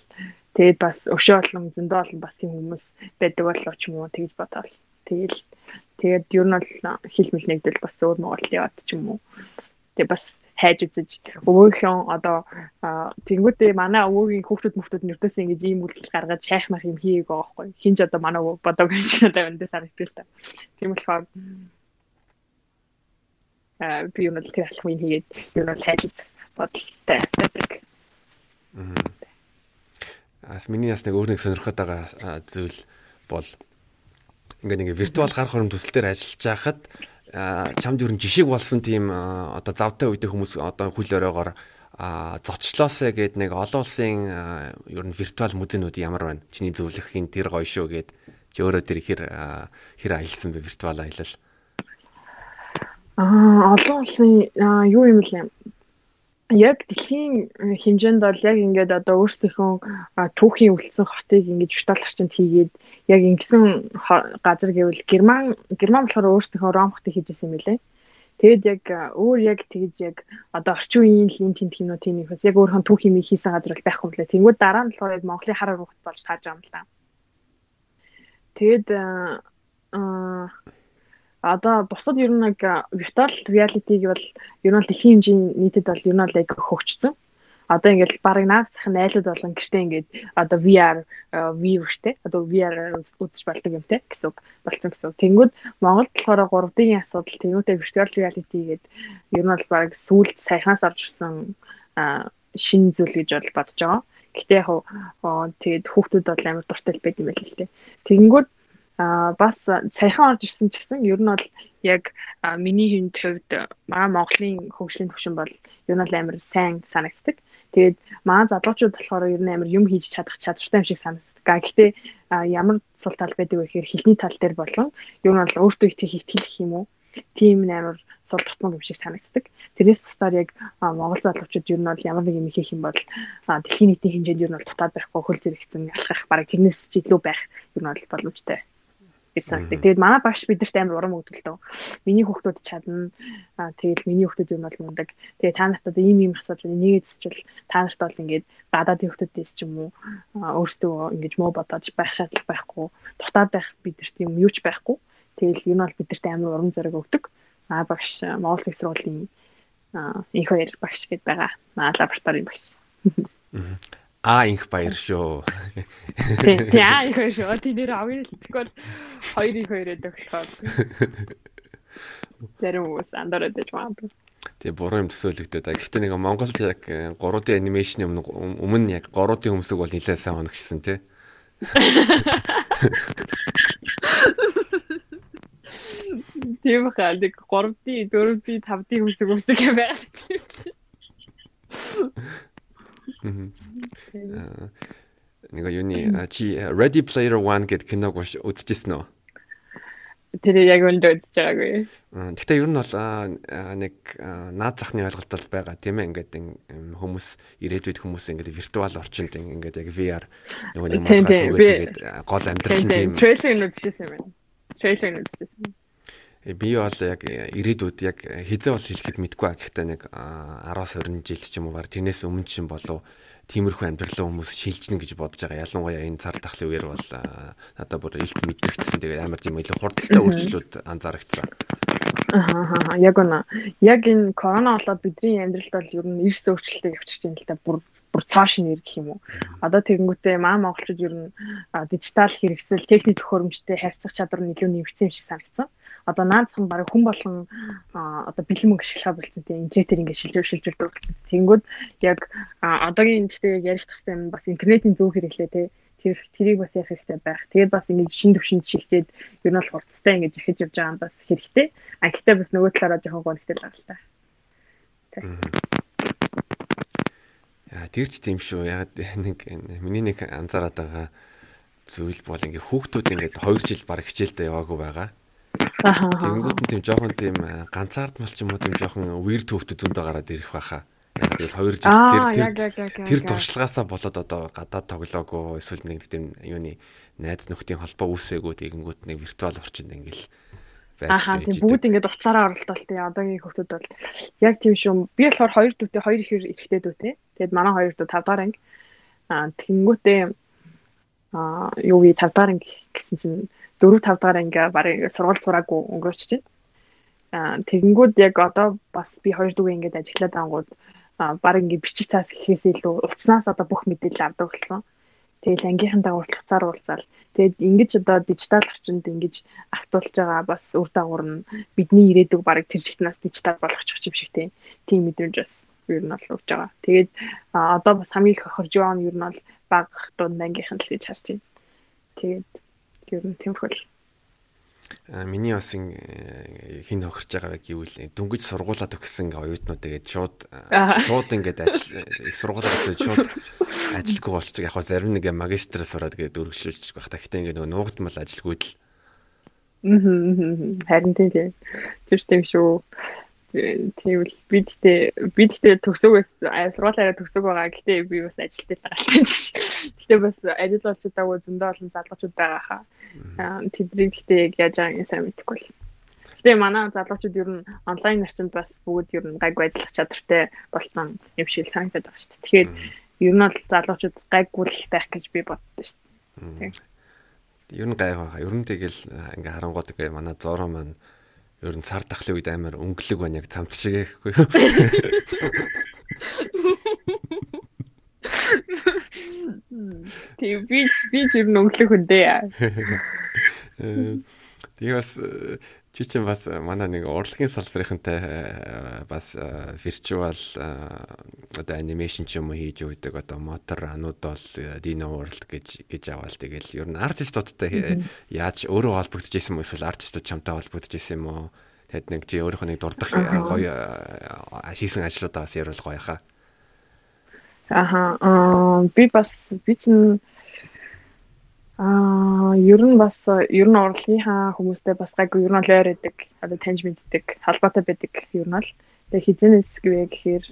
Тэгээд бас өшөө болон зөндөө болон бас тийм хүмүүс байдаг болов ч юм уу тэгж бодоол. Тэгэл тэгээд ер нь бол хил мэл нэгдэл бас өөр Монголын яваад ч юм уу. Тэгээд бас хайж үзэж өвөөхөн одоо тэнгуүтээ манай өвөөгийн хүүхдүүд мөхтүүд нэрдээс ингэж ийм үйлдэл гаргаж шайх мах юм хийгээг байгаа байхгүй. Хинж одоо манай өвөө бодог шиг надад өндөө л та. Тийм болохоор а би юу нэг тэр алхмын хийгээд юу нэг хайж үзэх бодолтой байдаг. Ас миний бас нэг өөр нэг сонирхоод байгаа зүйл бол ингээд нэг виртуал гар хором төсөл дээр ажиллаж байхад чамд юу н жишг болсон тийм одоо завтай үедээ хүмүүс одоо хөл өрөөгоор зочлоосаа гээд нэг олон улсын ер нь виртуал музейнүүд ямар байна? Чиний зөвлөхийн тэр гоё шүү гээд чи өөрөө тэр хэр хэр аялсан бэ виртуал аялал? Аа олон улсын юу юм лээ? Яг дэлхийн хэмжээнд бол яг ингээд одоо өөрсдийнхөө түүхийн үлдсэн хотыг ингэж виртуал орчинд хийгээд яг ингэсэн газар гэвэл Герман Герман болохоор өөрсдийнхөө Ром хотыг хийжсэн юм лээ. Тэгэд яг өөр яг тэгж яг одоо орчин үеийн лин тент хийнө тийм их бас яг өөрхөн түүхийн мийг хийсэн газар бол байхгүй юм лээ. Тэнгүүд дараа нь болохоор яг Монголын хараа руу болж тааж байгаа юм лаа. Тэгэд аа одоо бусад ер нь нэг virtual reality-г бол ер нь дэлхийн хэмжээний нийтэд бол ер нь яг хөгжсөн. Одоо ингээл барыг наацх найлууд болон гэртээ ингээд одоо VR view штэ одоо VR үзэж болдог юм те гэсэн үг болсон гэсэн үг. Тэнгүүд Монголд болохоор 3D-ийн асуудал тэнгүүтээ virtual reality гээд ер нь бол барыг сүүлд саяханаас орж ирсэн шинэ зүйл гэж бол бодож байгаа. Гэтэ яг тэгээд хүүхдүүд бол амар дуртай байд юм байл л те. Тэнгүүд а бас саяхан орж ирсэн ч гэсэн ер нь бол яг миний хүнд хувьд маа Монголын хөгжлийн төвшин бол ер нь бол амар сайн санагддаг. Тэгээд маа залуучууд болохоор ер нь амар юм хийж чадах чадвартай юм шиг санагддаг. Гэхдээ ямар сул тал байдаг вэ гэхээр хэлний тал дээр болон ер нь бол өөртөө их хитгэх юм уу? Тийм амар сул тутмаг юм шиг санагддаг. Тэрээс тусдаар яг Монгол залуучууд ер нь бол ямар нэг юм хийх юм бол дэлхийн нийтийн хэмжээнд ер нь бол дутаад байхгүй хөл зэрэгцэн алхах бараг тэрнээс ч илүү байх ер нь бол боломжтой гэж санагдав. Тэгээд манай багш бидэрт амар урам өгдөлтөө. Миний хүүхдүүд чадна. Аа тэгээд миний хүүхдүүд юм бол мундаг. Тэгээд та нарт одоо ийм ийм асуудал нэгэд зэчвэл та нарт бол ингээд гадаадын хүүхдүүдээс ч юм уу өөрсдөө ингэж муу бодож байх шаардлага байхгүй. Дутаад байх бидэрт юм юу ч байхгүй. Тэгэл энэ бол бидэрт амар урам зориг өгдөг. Аа багш Монгол их сургуулийн инх хоёр багш гэдээ байгаа. Маа лабораторийн багш. А инх баяр шүү. Тий, а инх баяр шүү. Тий нэр авъя л тэгэхгүй хоёр инх хоёр гэдэг болохоор. Тэр үс андород гэж магадгүй. Тэгээ буруу юм төсөөлөгдөд. Гэхдээ нэг Монголд яг 3D анимашны өмнө өмнө яг 3D хөмсөг бол нэлээд сайн оногчсон тий. Тийм хаа нэг 3D 4D 5D хөмсөг өмсөг юм байна. Нэг юуны чи Ready Player One гэдэг киног үзчихсэн үү? Тэр яг өндөө үзэж байгаагүй. Гэхдээ ер нь бол нэг наад захны ойлголт бол байгаа тийм ээ ингээд хүмүүс ирээдүйд хүмүүс ингээд виртуал орчинд ингээд яг VR нөгөө нэг махаа зүгээр тэгээд гол амьдрал нь тийм. Трейлер нь үзчихсэн юм байна. Трейлер нь үзчихсэн. Би бол яг ирээдүйд яг хэзээ бол хэлэхэд мэдгүй а гэхдээ нэг 10-20 жил ч юм уу бар тэрнээс өмнө чинь болов тиймэрхүү амьдралын хүмүүс шилжнэ гэж бодож байгаа. Ялангуяа энэ цар тахлын үеэр бол надад бүр илт мэдрэгдсэн. Тэгээд амар тийм илүү хурдтай өөрчлөлт анзаарэгдсэн. Аа яг үнэ. Яг энэ корона болоод бидний амьдралд бол ер нь эрс өөрчлөлтөд явчихж байна л да. Бүр бүр цааш нэр гэх юм уу. Одоо тэгэнгүүтээ маа монголчууд ер нь дижитал хэрэгсэл, техник төхөөрөмжтэй харьцах чадвар нь илүү нэмэгдсэн юм шиг санагдсан одоо наадхан баг хүн болгон одоо бэлэн мөнгө ашиглахаа болсон тийм интернетээр ингээд шилжүүр шилжүүр дурдсан. Тэнгүүд яг одоогийн гэхдээ яг ярих тахтай юм бас интернетийн зөв хэрэглээ тий тэр тэрийг бас ярих хэрэгтэй байх. Тэгээд бас ингэж шин төвшөнд шилжээд ер нь бол хурцтай ингэж ихэж явж байгаа юм бас хэрэгтэй. А гэхдээ бас нөгөө талаараа жоохон гонхтой л байгаа л та. Яа тэр ч тийм шүү. Яг нэг миний нэг анзаараад байгаа зүйл бол ингээ хүүхдүүд ингээд 2 жил баг хичээлдээ яваагүй байгаа. Тэнгүүт нь тийм жоохон тийм ганцаардмал ч юм уу тийм жоохон weird төвтө зөндөө гараад ирэх байхаа. Яг л 2 жил тэр тэр туршлагаасаа болоод одоо гадаад тоглоагүй эсвэл нэг тийм юуны найз нөхдийн холбоо үүсээгүй тэгэнгүүт нэг виртуал орчинд ингээл Ахаа тийм бүгд ингээд уцаараа оролдоол тий одоогийн хүмүүс бол яг тийм шүү. Би болохоор хоёр дүүтэй хоёр их эрэхтэй дүүтэй. Тэгэд манай хоёр дүү 5 дахь анги. Аа тэнгүүтээ аа юу ви 5 дахь анги гэсэн чинь 4 5 дахь ингээ барыг ингээ сургууль сураагүй өнгөрөөч чинь. Аа тэгэнгүүт яг одоо бас би хоёр дүүгээ ингээд ажиглаад ангууд баг ингээ бичих цаас гэхээс илүү уцснаас одоо бүх мэдээлэл авдаг болсон. Тэгэл ангийнхан дагуулцаар уулзаал. Тэгэд ингэж одоо дижитал орчинд ингэж автуулж байгаа бас үр дагавар нь бидний ирээдүг баг тэр чигтнаас дижитал болгочих юм шиг тийм мэдрэмж бас ер нь бол өгж байгаа. Тэгээд одоо бас хамгийн их хохирж байгаа нь ер нь бол баг дунд ангийнхан л гэж харж байна. Тэгээд ер нь тэмхэл. А миний бас хин хохирч байгаа гэвэл дөнгөж сургуулаа төгссөн оюутнууд тэгээд шууд шууд ингээд ажил их сургуулаа төгсөөд шууд ажилгүй болчих. Яг хаа зарим нэг магистраа сураад тэгээд өргөжлүүлчих байх. Гэхдээ ингээд нөгөө нуугдмал ажилгүйд л. Харин тийм. Тэр тийм шүү. Тийм л би гэхдээ би гэхдээ төгсөөгөөс сургуулаараа төгсөг байгаа. Гэхдээ би бас байгаа юм шиг. Гэхдээ бас ажил болчихдаггүй зөндөө олон залуучууд байгаа хаа. Тэдний гэхдээ яаж байгааг сайн мэдэхгүй л. Гэтэ манай залуучууд ер нь онлайн нарчинд бас бүгд ер нь гайгүй ажиллах чадвартай болсон юм шиг санагдаад байна шүү дээ. Тэгэхээр ер нь бол залуучууд гайгүй л байх гэж би боддоо шүү дээ. Ер нь гайхаа. Ер нь тэгэл ингээ харангууд ингээ манай зороо маань ер нь цар тахлын үед амар өнгөлөг байна яг тамт шиг юу. Тийм би би ч ер нь өнгөлөг хүндээ. Тэгээ бас Чи чинь бас э, манай нэг урлагийн салбарынхантай э, бас виртуал э, одоо анимашн ч юм уу хийж өгдөг одоо мотор анууд бол Dino World гэж гэж аваад тэгэл ер нь артистуудтай яаж өөрөө холбогдож исэн юм эсвэл артистууд чамтай холбогдож исэн юм уу? Тэгэд нэг чи өөрийнхөө нэг дурдах гоё хийсэн ажлуудаа бас яриулах гоё хаа. Аха би бас би чинь Аа, ер нь бас ер нь урлагийнхаа хүмүүстэй бас гайгүй ер нь л ойр байдаг. Одоо таньж мэддэг, холбоотой байдаг ер нь л. Тэгээ хизэнээс гэвэ гэхээр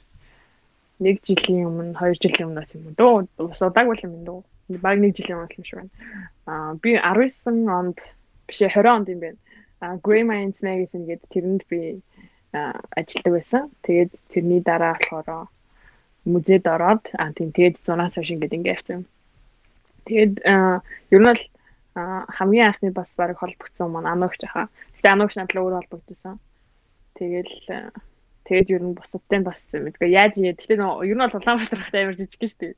нэг жилийн өмнө, хоёр жилийн өмнөөс юм дөө. Бас удаагүй юм дөө. Баг нэг жилийн өмнөөс юм шиг байна. Аа, би 19 онд биш 20 онд юм байна. Аа, Grey Minds magazine гэдэг тэрэнд би ажилладаг байсан. Тэгээд тэрний дараа болохоор музейд ороод аа тийм тэгээд зунаас хойш ингээд ингээд явцсан. Тэгээд ер нь бол хамгийн анхны бас баг холбогдсон маань ануугч хаа. Гэтэ ануугч надлаа өөр холбогдсон. Тэгэл тэгээд ер нь бусадтай бас мэдгүй яаж яа. Гэтэ ер нь бол Улаанбаатар хат амар жижиг шүү дээ.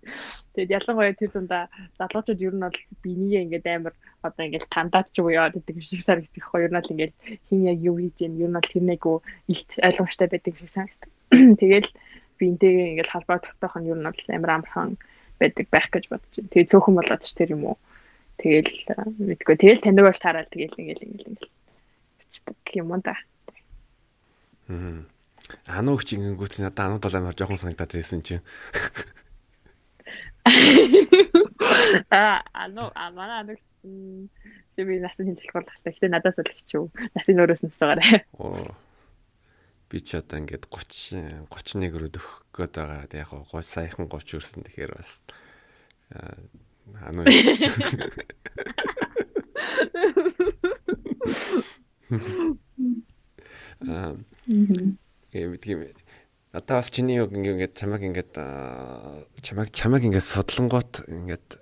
Тэгээд ялангуяа тэр дундаа залуучууд ер нь бол бинийгээ ингээд амар одоо ингээд тандаад ч яваад гэдэг шиг санагдах хоо. Ер нь л ингээд хин яг юу хийж гэн ер нь бол тэр нэг илт ойлгомжтой байдаг шиг санагдав. Тэгэл би энтэйгээ ингээд халбаа тогтоох нь ер нь бол амар амархан байдаг байх гэж бодож байна. Тэгээ цөөхөн болоод ч тэр юм уу. Тэгэл мэдгүй. Тэгэл таныг бол таараад тэгэл ингээл ингээл ингээл бичдэг юм да. Аа. Анууч ингэнгүүт надад анууд бол амар жоохон санагдаад байсан чинь. Аа, ануу амаа анууч чинь би насны хинжлэх бол тахтай. Гэтэ надаас л хичүү. Насны нөрөөс насаагаар. Оо би ч одоо ингээд 30 31 рүү дөхөх гээд байгаа. Яг гоо саяхан 30 өрсөн тэгэхээр бас ханаа Аа юм. Тийм одоо бас чиний яг ингээд чамаг ингээд чамаг чамаг ингээд судлангууд ингээд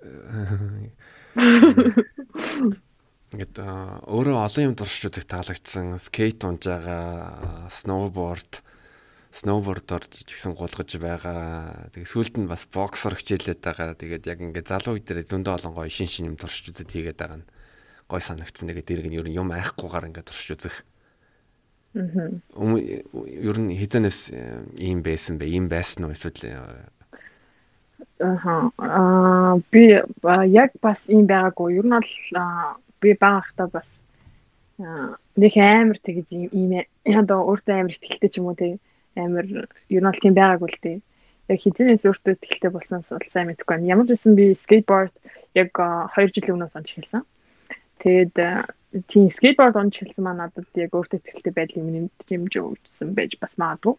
ингээд өөрөө олон юм туршиж таалагдсан скейт унж байгаа сноуборд сноубордоор ч гэсэн гулгаж байгаа. Тэгээ сүүлд нь бас боксер хичээлээд байгаа. Тэгээд яг ингээд залуу үед дээр зөндөө олон гоё шин шин юм туршиж үзээд хийгээд байгаа нь гой санагдсан. Тэгээд дэрэг нь ер нь юм айхгүйгээр ингээд туршиж үзэх. Аа. Ер нь хизэнээс ийм байсан бэ? Ийм байсан уу эсвэл Аха. Аа би яг бас ийм байгаагүй. Ер нь бол би багахта бас нэг амар тэгж ийм одоо өөртөө амар ихтэй ч юм уу тэг амар бол тийм байгаагүй л дээ. Яг хизэнээс өөртөө ихтэй болсноос бол сайн мэдэхгүй байна. Ямар ч байсан би скейтборд яг 2 жилийн өмнөөс онч хэлсэн. Тэгээд тийм скейтборд онч хэлсэн маань надад яг өөртөө ихтэй байдлыг нэмж өгсөн байж бас магадгүй.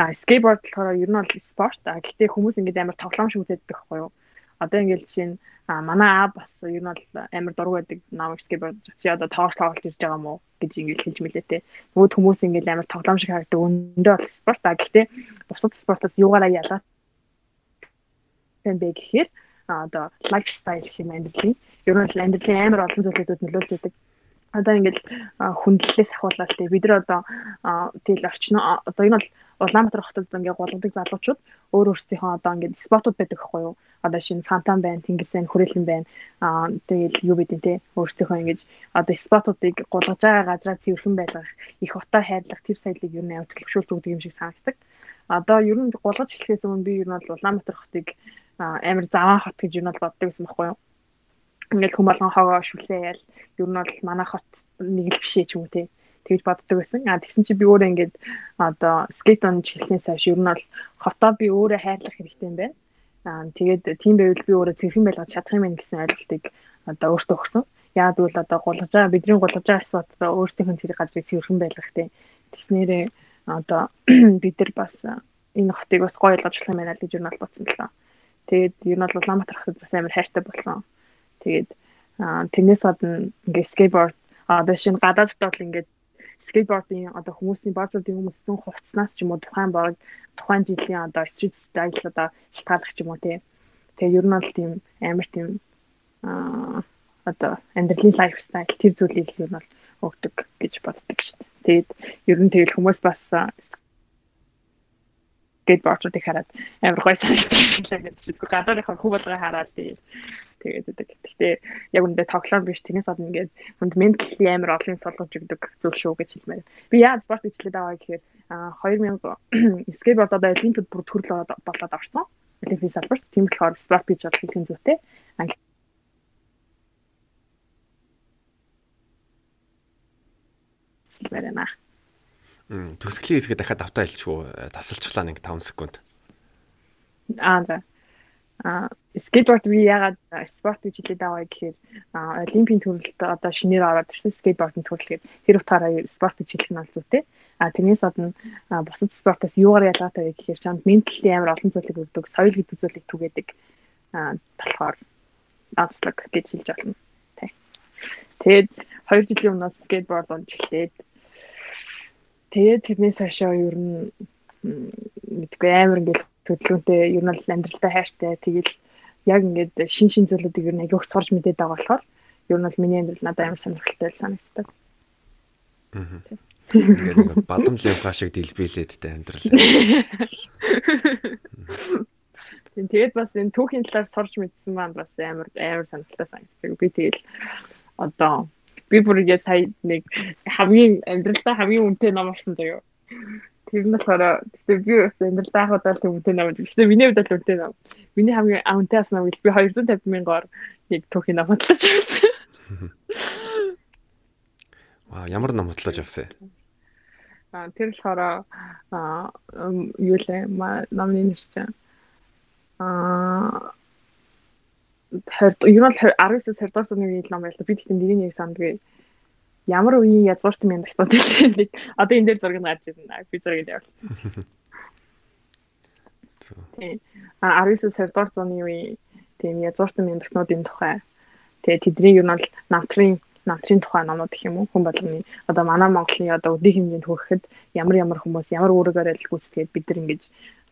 А скейтборд болохоор ер нь бол спорт. А гэхдээ хүмүүс ингээд амар тоглоом шиг үздэг байхгүй юу? Одоо ингээд чинь манай аа бас ер нь бол амар дург байдаг намайг скейборд чи одоо тоглолт тоглолт ирж байгаа мó гэж ингэж хэлж мэлээ те. Нөгөөд хүмүүс ингэж амар тоглоом шиг харагддаг. Өндөө бол спорт а гэхдээ бусад спортоос юугаараа ялгаад тэн бэ гэхээр одоо лайфстайл шиг амьдралын. Ер нь амьдралын амар олон зүйлүүд нөлөөлж байдаг одоо ингээд хүндлэлээс ахуулаад тий бид нар одоо тэгэл орчин одоо энэ бол Улаанбаатар хотод ингээд голгодог залуучууд өөр өөрсдийнхөө одоо ингээд спотууд байдаг хгүй юу? Одоо шинэ фантан байна тэнгис байна хүрээлэн байна. Аа тэгэл юу гэдэг те? Өөрсдийнхөө ингээд одоо спотуудыг голгож байгаа газраа цэвэрхэн байлгах их утаа хайрлах тэр соёлыг ер нь амар төлөвшүүлж өгдөг юм шиг санагддаг. Одоо ер нь голгож эхлэхээс өмнө би ер нь бол Улаанбаатар хотыг амар заваа хот гэж ер нь бол боддог гэсэн байхгүй юу? Ингээл хүм болгон хогоо шүлээ ял ер нь бол манай хот нэг л бишээ ч юм уу те тэгж боддог байсан. А тэгсэн чи би өөрөө ингээд одоо скейт онж эхлснээс хойш ер нь бол хотоо би өөрөө хайрлах хэрэгтэй юм байна. Аа тэгээд тийм байвал би өөрөө цэрхэн байлгаж чадах юм байна гэсэн ойлголтыг одоо өөртөө өгсөн. Яагад бол одоо гулгаж байгаа бидний гулгаж байгаа спот одоо өөрсдийнх нь тэр газрыг цэвэрхэн байлгах те. Тэгснээрээ одоо бид нар бас энэ хотыг бас гоё ойлгож болох юм байна л гэж юу нь бодсон л доо. Тэгээд ер нь бол Улаанбаатар хотод бас амар хайртай болсон. Тэгээд тэрнээс гадна ингээ скейтборд одоо шинэ гадаадд бол ингээд скейтбордын одоо хүмүүсийн баазуудын хүмүүсийн хувцснаас ч юм уу тухайн баг тухайн жилийн одоо стрит стайл одоо шалтгааллах ч юм уу тий. Тэгээ ер нь бол тийм амар тийм аа одоо амьдралын лайфстайл тэр зүйлийг ер нь бол өгдөг гэж боддог шүү дээ. Тэгээд ер нь тэгэл хүмүүс бас скейтбордуудыг хараад амар гой санагддаг гэж байна. Гадаадынхаа хүү болгоо хараад тэгээд байдаг. Гэхдээ яг үндэ тоглоом биш тэрнээс гадна ингээд фундаментал амар олон сулгаж өгдөг зүйл шүү гэж хэлмээр. Би яа спорт хичээлээд байгаа гэхээр 2000 скейтборд одоо олимпиад бүр төрлөө болоод орсон. Олимпийн салбарт тийм болохоор спорт гэж бол хэлхэн зүйтэй. хэлмээр байна. Төсгөлийн хэсгээ дахиад давтаа хэлчихв. Тасалчлаа нэг 5 секунд. Аа за. А скейтборд би ягаад спорт гэж хэлээд байгаа гэхээр олимпийн төрөлд одоо шинээр ороод ирсэн скейтбордын төрөл гэдэг тэр утгаараа спорт гэж хэлэх нь бол зүйтэй. А тэрнээс гадна бусад спортоос юугаар ялгаатай вэ гэхээр чамд ментали амар олон зүйлийг өгдөг, соёл гэдэг зүйлийг түгээдэг. Болохоор азлаг гэж хэлж болно. Тэ. Тэгээд 2 жилийн өмнөөс скейтборд онж эхлээд Тэгээд тэрнээс хашаа ер нь мэдгүй амар ингээл хөдөлгөөнтэй ер нь амьдралтай хайртай тэгэл яг ингээд шин шин зүйлүүдийг ер нь агиух сурж мэдээд байгаа болохоор ер нь бол миний амьдрал надад амар сонирхолтой санагддаг. Аа. Тэгээд бадам левха шиг дэлбэлээдтэй амьдрал. Тэгээд бас энэ түүхийн талаар сурж мэдсэн маань бас амар амар сонирхолтой санагддаг. Би тэгэл одоо би бүр яг сая нэг хамгийн амьдралдаа хамгийн үнэтэй ном авсан заяа. Тэр нь болохоор гэхдээ би бас амьдралдаа хадаад тийм үнэтэй ном. Гэхдээ миний хувьд л үнэтэй ном. Миний хамгийн үнэтэй асан ном би 250 мянгаар нэг түүхийн ном бодлож авсан. Ваа ямар ном бодлож авсан? Аа тэр болохоор аа юу лээ номны нэр чинь аа 20 ер нь 19-с 20 дугаар зууны үеийн ном байл та би тэгтээ нэг нэг сандгүй ямар үеийн язгуурт юм дагтууд нэг одоо энэ дээр нь гарч ирнэ би зургийг явуул. Тийм. А 19-с 20 дугаар зууны үеийн тийм язгуурт юм дагтнуудын тухай тэгээ тэднийг нь бол намтрын намтрын тухай номууд гэх юм уу хүн болгоны одоо манай Монголын одоо өдний хэмжээнд хүрэхэд ямар ямар хүмүүс ямар үүргээр адил гүйцэтгээд бид нар ингэж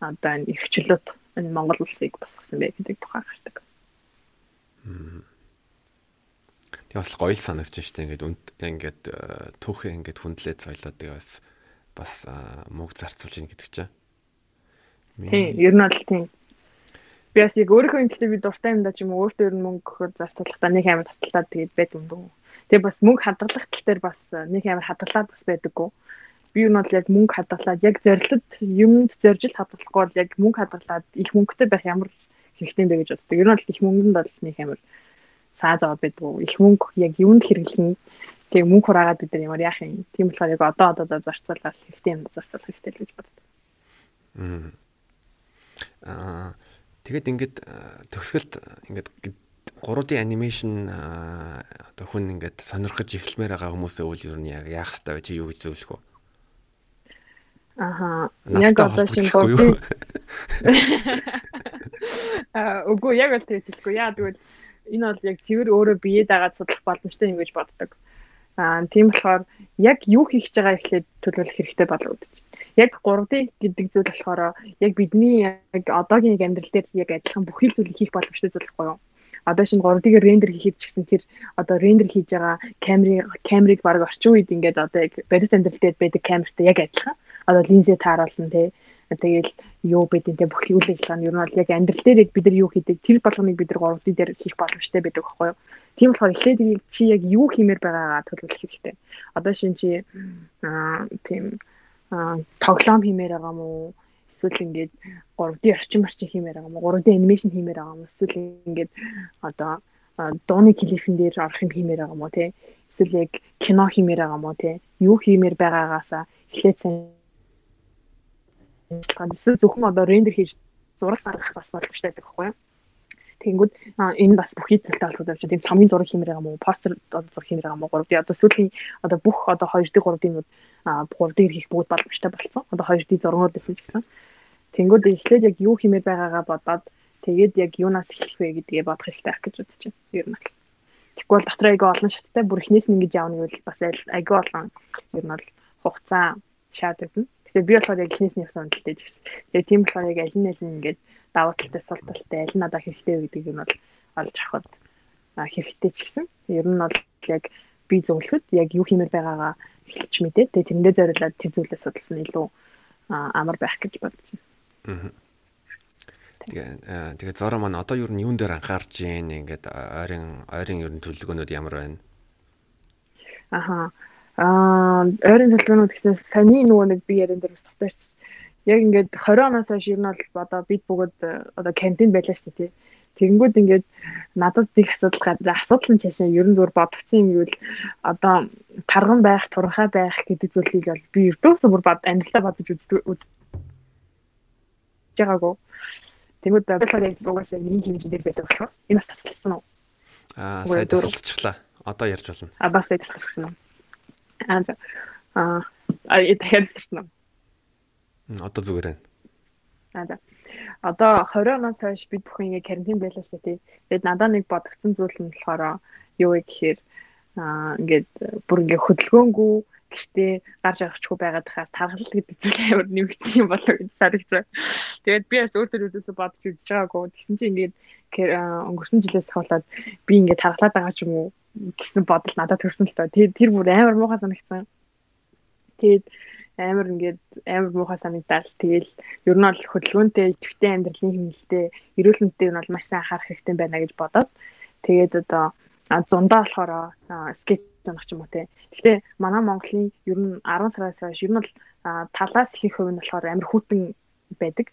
одоо энэ эрхчлөлт энэ Монгол улсыг босгосон бэ гэдэг тухай гардаг. Тэгээ бас гоё санагдаж штэ ингээд үнд ингээд э, түүхээ ингээд хүндлээд соёлоод тэгээ бас бас мөг зарцуулж ийн гэдэг чинь. Тийм, ер нь бол тийм. Би бас яг өөрийнхөө ингэхдээ би дуртай юм да ч юм уу өөртөө ер нь мөнгө өгөхөөр зарцуулахдаа нэг амар таталтаад тэгээд байд юм дөө. Тэгээ бас мөнгө хадгалах тал дээр бас э, нэг амар хадгалаад бас байдаггүй. Би ер нь бол яг мөнгө хадгалаад яг зорилт юмд зоржил хадгалахгүй бол яг мөнгө хадгалаад их мөнгөтэй байх ямар хэрэгтэй бэ гэж боддог. Ер нь бол их мөнгөнд бол нэг амар саа зовоод байдгүй. Их мөнгө яг юунд хэрэглэн тэгээ мөнгө хураагаад бид нар ямар яах юм. Тийм болохоор яг одоо одоо зарцуулах хэрэгтэй юм зарцуулах хэрэгтэй л гэж боддог. Аа тэгээд ингээд төгсгөлд ингээд 3D анимашн одоо хүн ингээд сонирхож эхлэмээр байгаа хүмүүсээ үл ер нь яг яах хэрэгтэй вэ? Чи юу гэж зөвлөх вэ? Аха. Яг одоо шинэ бод. Аа үгүй яг л тэгж хэлэхгүй. Яа тэгвэл энэ бол яг цэвэр өөрөө биеэ дагаад судлах боломжтой юм гэж боддог. Аа тийм болохоор яг юу хийх гэж байгаа ихлээр төлөвлөх хэрэгтэй болов гэж. Яг 3D гэдэг зүйл болохоор яг бидний яг одоогийн амьдрал дээр яг адилхан бүхий зүйлийг хийх боломжтой зүйл байхгүй юу? одоо шинэ 3D-гээр рендер хийхэд ч гэсэн тэр одоо рендер хийж байгаа камерыг камерыг баг орчин үед ингээд одоо яг баримт амьдрал дээр байдаг камертай яг адилхан одоо линзээ тааруулна тий. Тэгэл юу байдیں۔ те бүх үйл ажиллагаа нь ер нь бол яг амьдрал дээр бид нар юу хийдэг тэр болгоныг бид нар 3D дээр хийх боломжтой байдаг байхгүй юу? Тийм болохоор эхлээд чи яг юу хиймээр байгаагаа төлөвлөх хэрэгтэй. Одоо шин чи аа тийм тоглоом хиймээр байгаа мó эсвэл ингээд 3D орчин орчин хиймээр байгаа мó 3D анимашн хиймээр байгаа мó эсвэл ингээд одоо дууны клипэн дээр орох юм хиймээр байгаа мó те эсвэл яг кино хиймээр байгаа мó те юу хиймээр байгаагаасаа эхлээд сайн ажиллагаа эсвэл зөвхөн одоо рендер хийж зураг гаргах бас боломжтой байдаг байхгүй юу. Тэнгүүд энэ бас бүх хийцэлтэй холбоотой авч тийм цомгийн зураг хиймээр байгаа мó постэр зураг хиймээр байгаа мó 3 D одоо сүүлийн одоо бүх одоо 2 D 3 D-нүүд 3 D хийх бүгд боломжтой болсон. Одоо 2 D зургууд гэсэн ч гэсэн. Тэнгүүд эхлээд яг юу хиймээр байгаагаа бодоод тэгээд яг юунаас эхлэх вэ гэдгээ бодох хэрэгтэй гэж бодож байна. Ер нь бол. Тэгэхгүй бол дотор айгүй олон шаттай бүр эхнээс нь ингэж явна гэвэл бас айгүй олон ер нь бол хугацаа шаарддаг. Тэгээ би болохоор яг эхнээс нь явсан үнэлтэй гэж. Тэгээ тийм болохоор яг аль нь аль нь ингээд даваа талтай сул талтай аль нь надад хэрэгтэй вэ гэдэг нь бол олж авахд хэрэгтэй ч гэсэн. Ер нь бол яг би зөвлөхөд яг юу хиймээр байгаагаа эхэлж мэдээ. Тэгээ тэрэндээ зориулаад тэр зүйлээ судалсан илүү амар байх гэж бодож байна. Тэгээ тэгээ зороо маань одоо юу н юун дээр анхаарч ийн ингээд ойрын ойрын ер нь төлөвлөгөөнүүд ямар байна? Аха. Аа ойрын төлөвлөгөөнүүд гэсэн саяны нөгөө нэг би ярен дээр татаарч яг ингээд 20 оноос хойш ер нь бол одоо бид бүгд одоо кантин байлаа шүү дээ тий. Тэгэнгүүт ингээд надад их асуудал гадаа асуудал нь цаашаа ер нь зур бодгцсон юм гэвэл одоо тарган байх, турхаа байх гэдэг зүйлийг бол би ердөөсөө бүр бод амьдралаа бодож үздэг үзэж байгаагүй. Тэнгүүд болохоор яг угаасаа нэг хэмжээ дээр байдаг болохоор энэ бас тасалсан уу? Аа, сайн тасалчихлаа. Одоо ярьж болно. А бас сайн тасалсан. Аа, аа, а дахиад тасалсан уу? Одоо зүгээр байна. Аа, за. Одоо 20 оноос хойш бид бүхэн ингээ карантин байлаа шүү дээ. Тэгээд надад нэг бодогдсон зүйл нь болохоор юу вэ гэхээр аа ингээд бүр ингээ хөдөлгөөнгүй гэртээ гарч авчихгүй байгаад хаа тархал гэдэг зүйл амар нэмэгдсэн юм болоо гэж санагдсан. Тэгээд би бас өөртөө өөрөөсөө бодож үзэж байгаагүй. Тэгсэн чинь ингээд өнгөрсөн жилээс хавуулаад би ингээд тархалаад байгаа ч юм уу гэсэн бодол надад төрсөн л тоо. Тэгээд тэр бүр амар муухай санагдсан. Тэгээд амар ингээд амар муухай санагдал. Тэгэл ер нь бол хөдөлгөөнтэй идэвхтэй амьдралын хэмнэлтэй эрүүл мэндтэй нь бол маш сайн анхаарах хэрэгтэй байна гэж бодоод тэгээд одоо зундаа болохоор скейт занах ч юм уу те. Гэхдээ манай Монголын ер нь 10 сараас хойш ер нь бол талаас ихэнх хувь нь болохоор амар хүйтэн байдаг.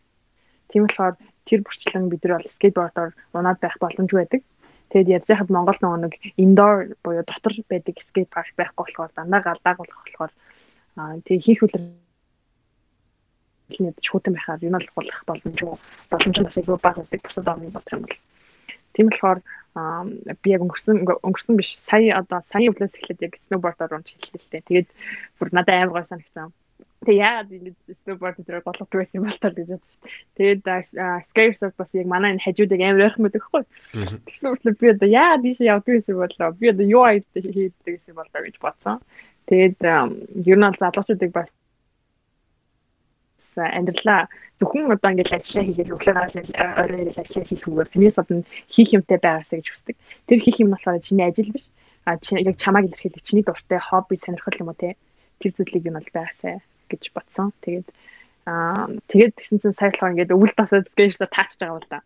Тийм болохоор тэр бүрчлэн бид нар бол скейтбордоор унаад байх боломж байдаг. Тэгэд яаж яхад Монгол нөгөө нэг indoor буюу дотор байдаг скейт парк байхгүй болохоор дандаа галдааг болох болохоор тэг хийх үлэр хэлнэд чухтан байхаар юу нь л болох боломж уу боломж нь бас айгүй бага байдаг бусад орны бодох юм бол тийм болохоор би яг өнгөрсөн өнгөрсөн биш сая одоо сая өвлөөс эхлээд яг сноубордоор унж хэллээ л дээ. Тэгээд бүр надад амар гой санагцсан. Тэгээ яагаад ингэж сноуборд дээр голгодог байсан юм бол тал гэж бодсон шүү дээ. Тэгээд Skysurf бас яг манай энэ хажуудыг амар ойрхон мэдэх хгүй. Тэгсэн мэт би одоо яагаад ийш явдаг гэсэн болоо. Би одоо юу хийдэг гэсэн болоо гэж бодсон. Тэгээд ер нь бол залуучуудыг бас амьдралаа зөвхөн одоо ингээд ажиллаа хийгээл өглөө гараад орой ирэл ажиллаа хийхгүйгээр тэрнээс гадна хийх юмтай байгаасаа гэж хүсдэг. Тэр хийх юм нь болохоор чиний ажил биш. А чи яг чамааг илэрхийлэх чиний дуртай хобби сонирхол юм уу те. Тэр зүйлийг юм бол байгаасаа гэж бодсон. Тэгээд аа тэгээд тэгсэн чинь сая болохоор ингээд өвөл тасаад скейшта таачж байгаа бол та.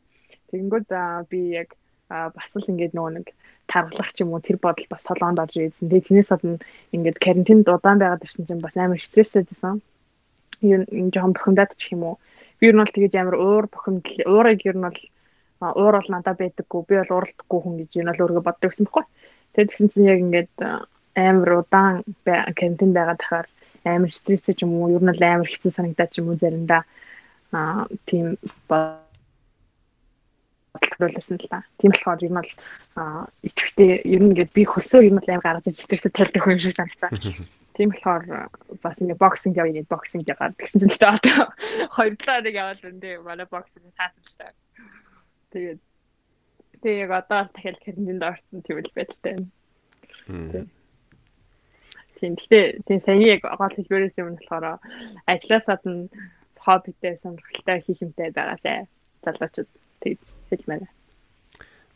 Тэгэнгүүт би яг бас л ингээд нөгөө нэг таргалах ч юм уу тэр бодол бас толгоонд орж ирсэн. Тэгээд тэрнээс гадна ингээд карантинд удаан байгаад ирсэн чинь бас амар стресстэй байсан нь жоохон бухимдаад ч юм уу. Би ер нь бол тэгэж амар уур бухимдал уурыг ер нь бол уур бол надад байдаггүй. Би бол уралдахгүй хүн гэж ер нь л өөргөө боддог гэсэн бохоо. Тэгээд тэгсэн чинь яг ингээд амар удаан кантин байгаад тахаар амар стресстэй ч юм уу ер нь л амар хэцүү санагдаад ч юм уу заримдаа аа тийм бодлуулсан л та. Тийм болохоор ер нь бол итгэвчтэй ер нь ингээд би хөлсөө ер нь амар гаргаж байгаа талтай хүн шиг санагдаа. Тийм болохоор бас ингэ боксинг явъя гэж боксинг ягаад тэгсэн чинь л одоо хоёр талаа нэг яваад энэ манай боксинг саасан л та. Тэгээд тэг яг одоо дахиад карантинд орсон тэгвэл байдалтай байна. Тийм гэхдээ тийм саяны яг гол хэлбэрээс юм болохоор ажлаас гадна хоббитэй сонирхолтой хийх юмтай байгаасай. Залуучууд тэгж хэлмээр.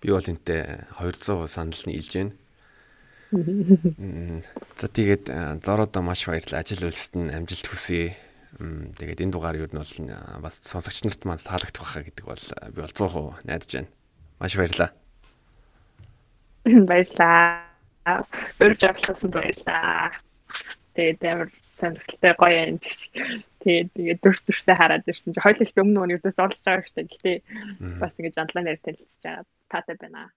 Би бол энтэй 200 санал нийлж байна. За тэгээд зороодо маш баярлалаа. Ажил үйлсэд нь амжилт хүсье. Тэгээд энэ дугаар юу нь бол бас сонсогч нарт маань таалагдах байхаа гэдэг бол би бол 100% найдаж байна. Маш баярлалаа. Баярлалаа. Өрж авласан баярлалаа. Тэгээд амар сонирхолтой гоё юм гэж. Тэгээд тэгээд дүрс дүрсээ хараад ирсэн чи хоёул их өмнө нь ердөөс олж байгаа дээ. Гэтэ бас ингэж андлаа нэр танилцж байгаа таатай байна.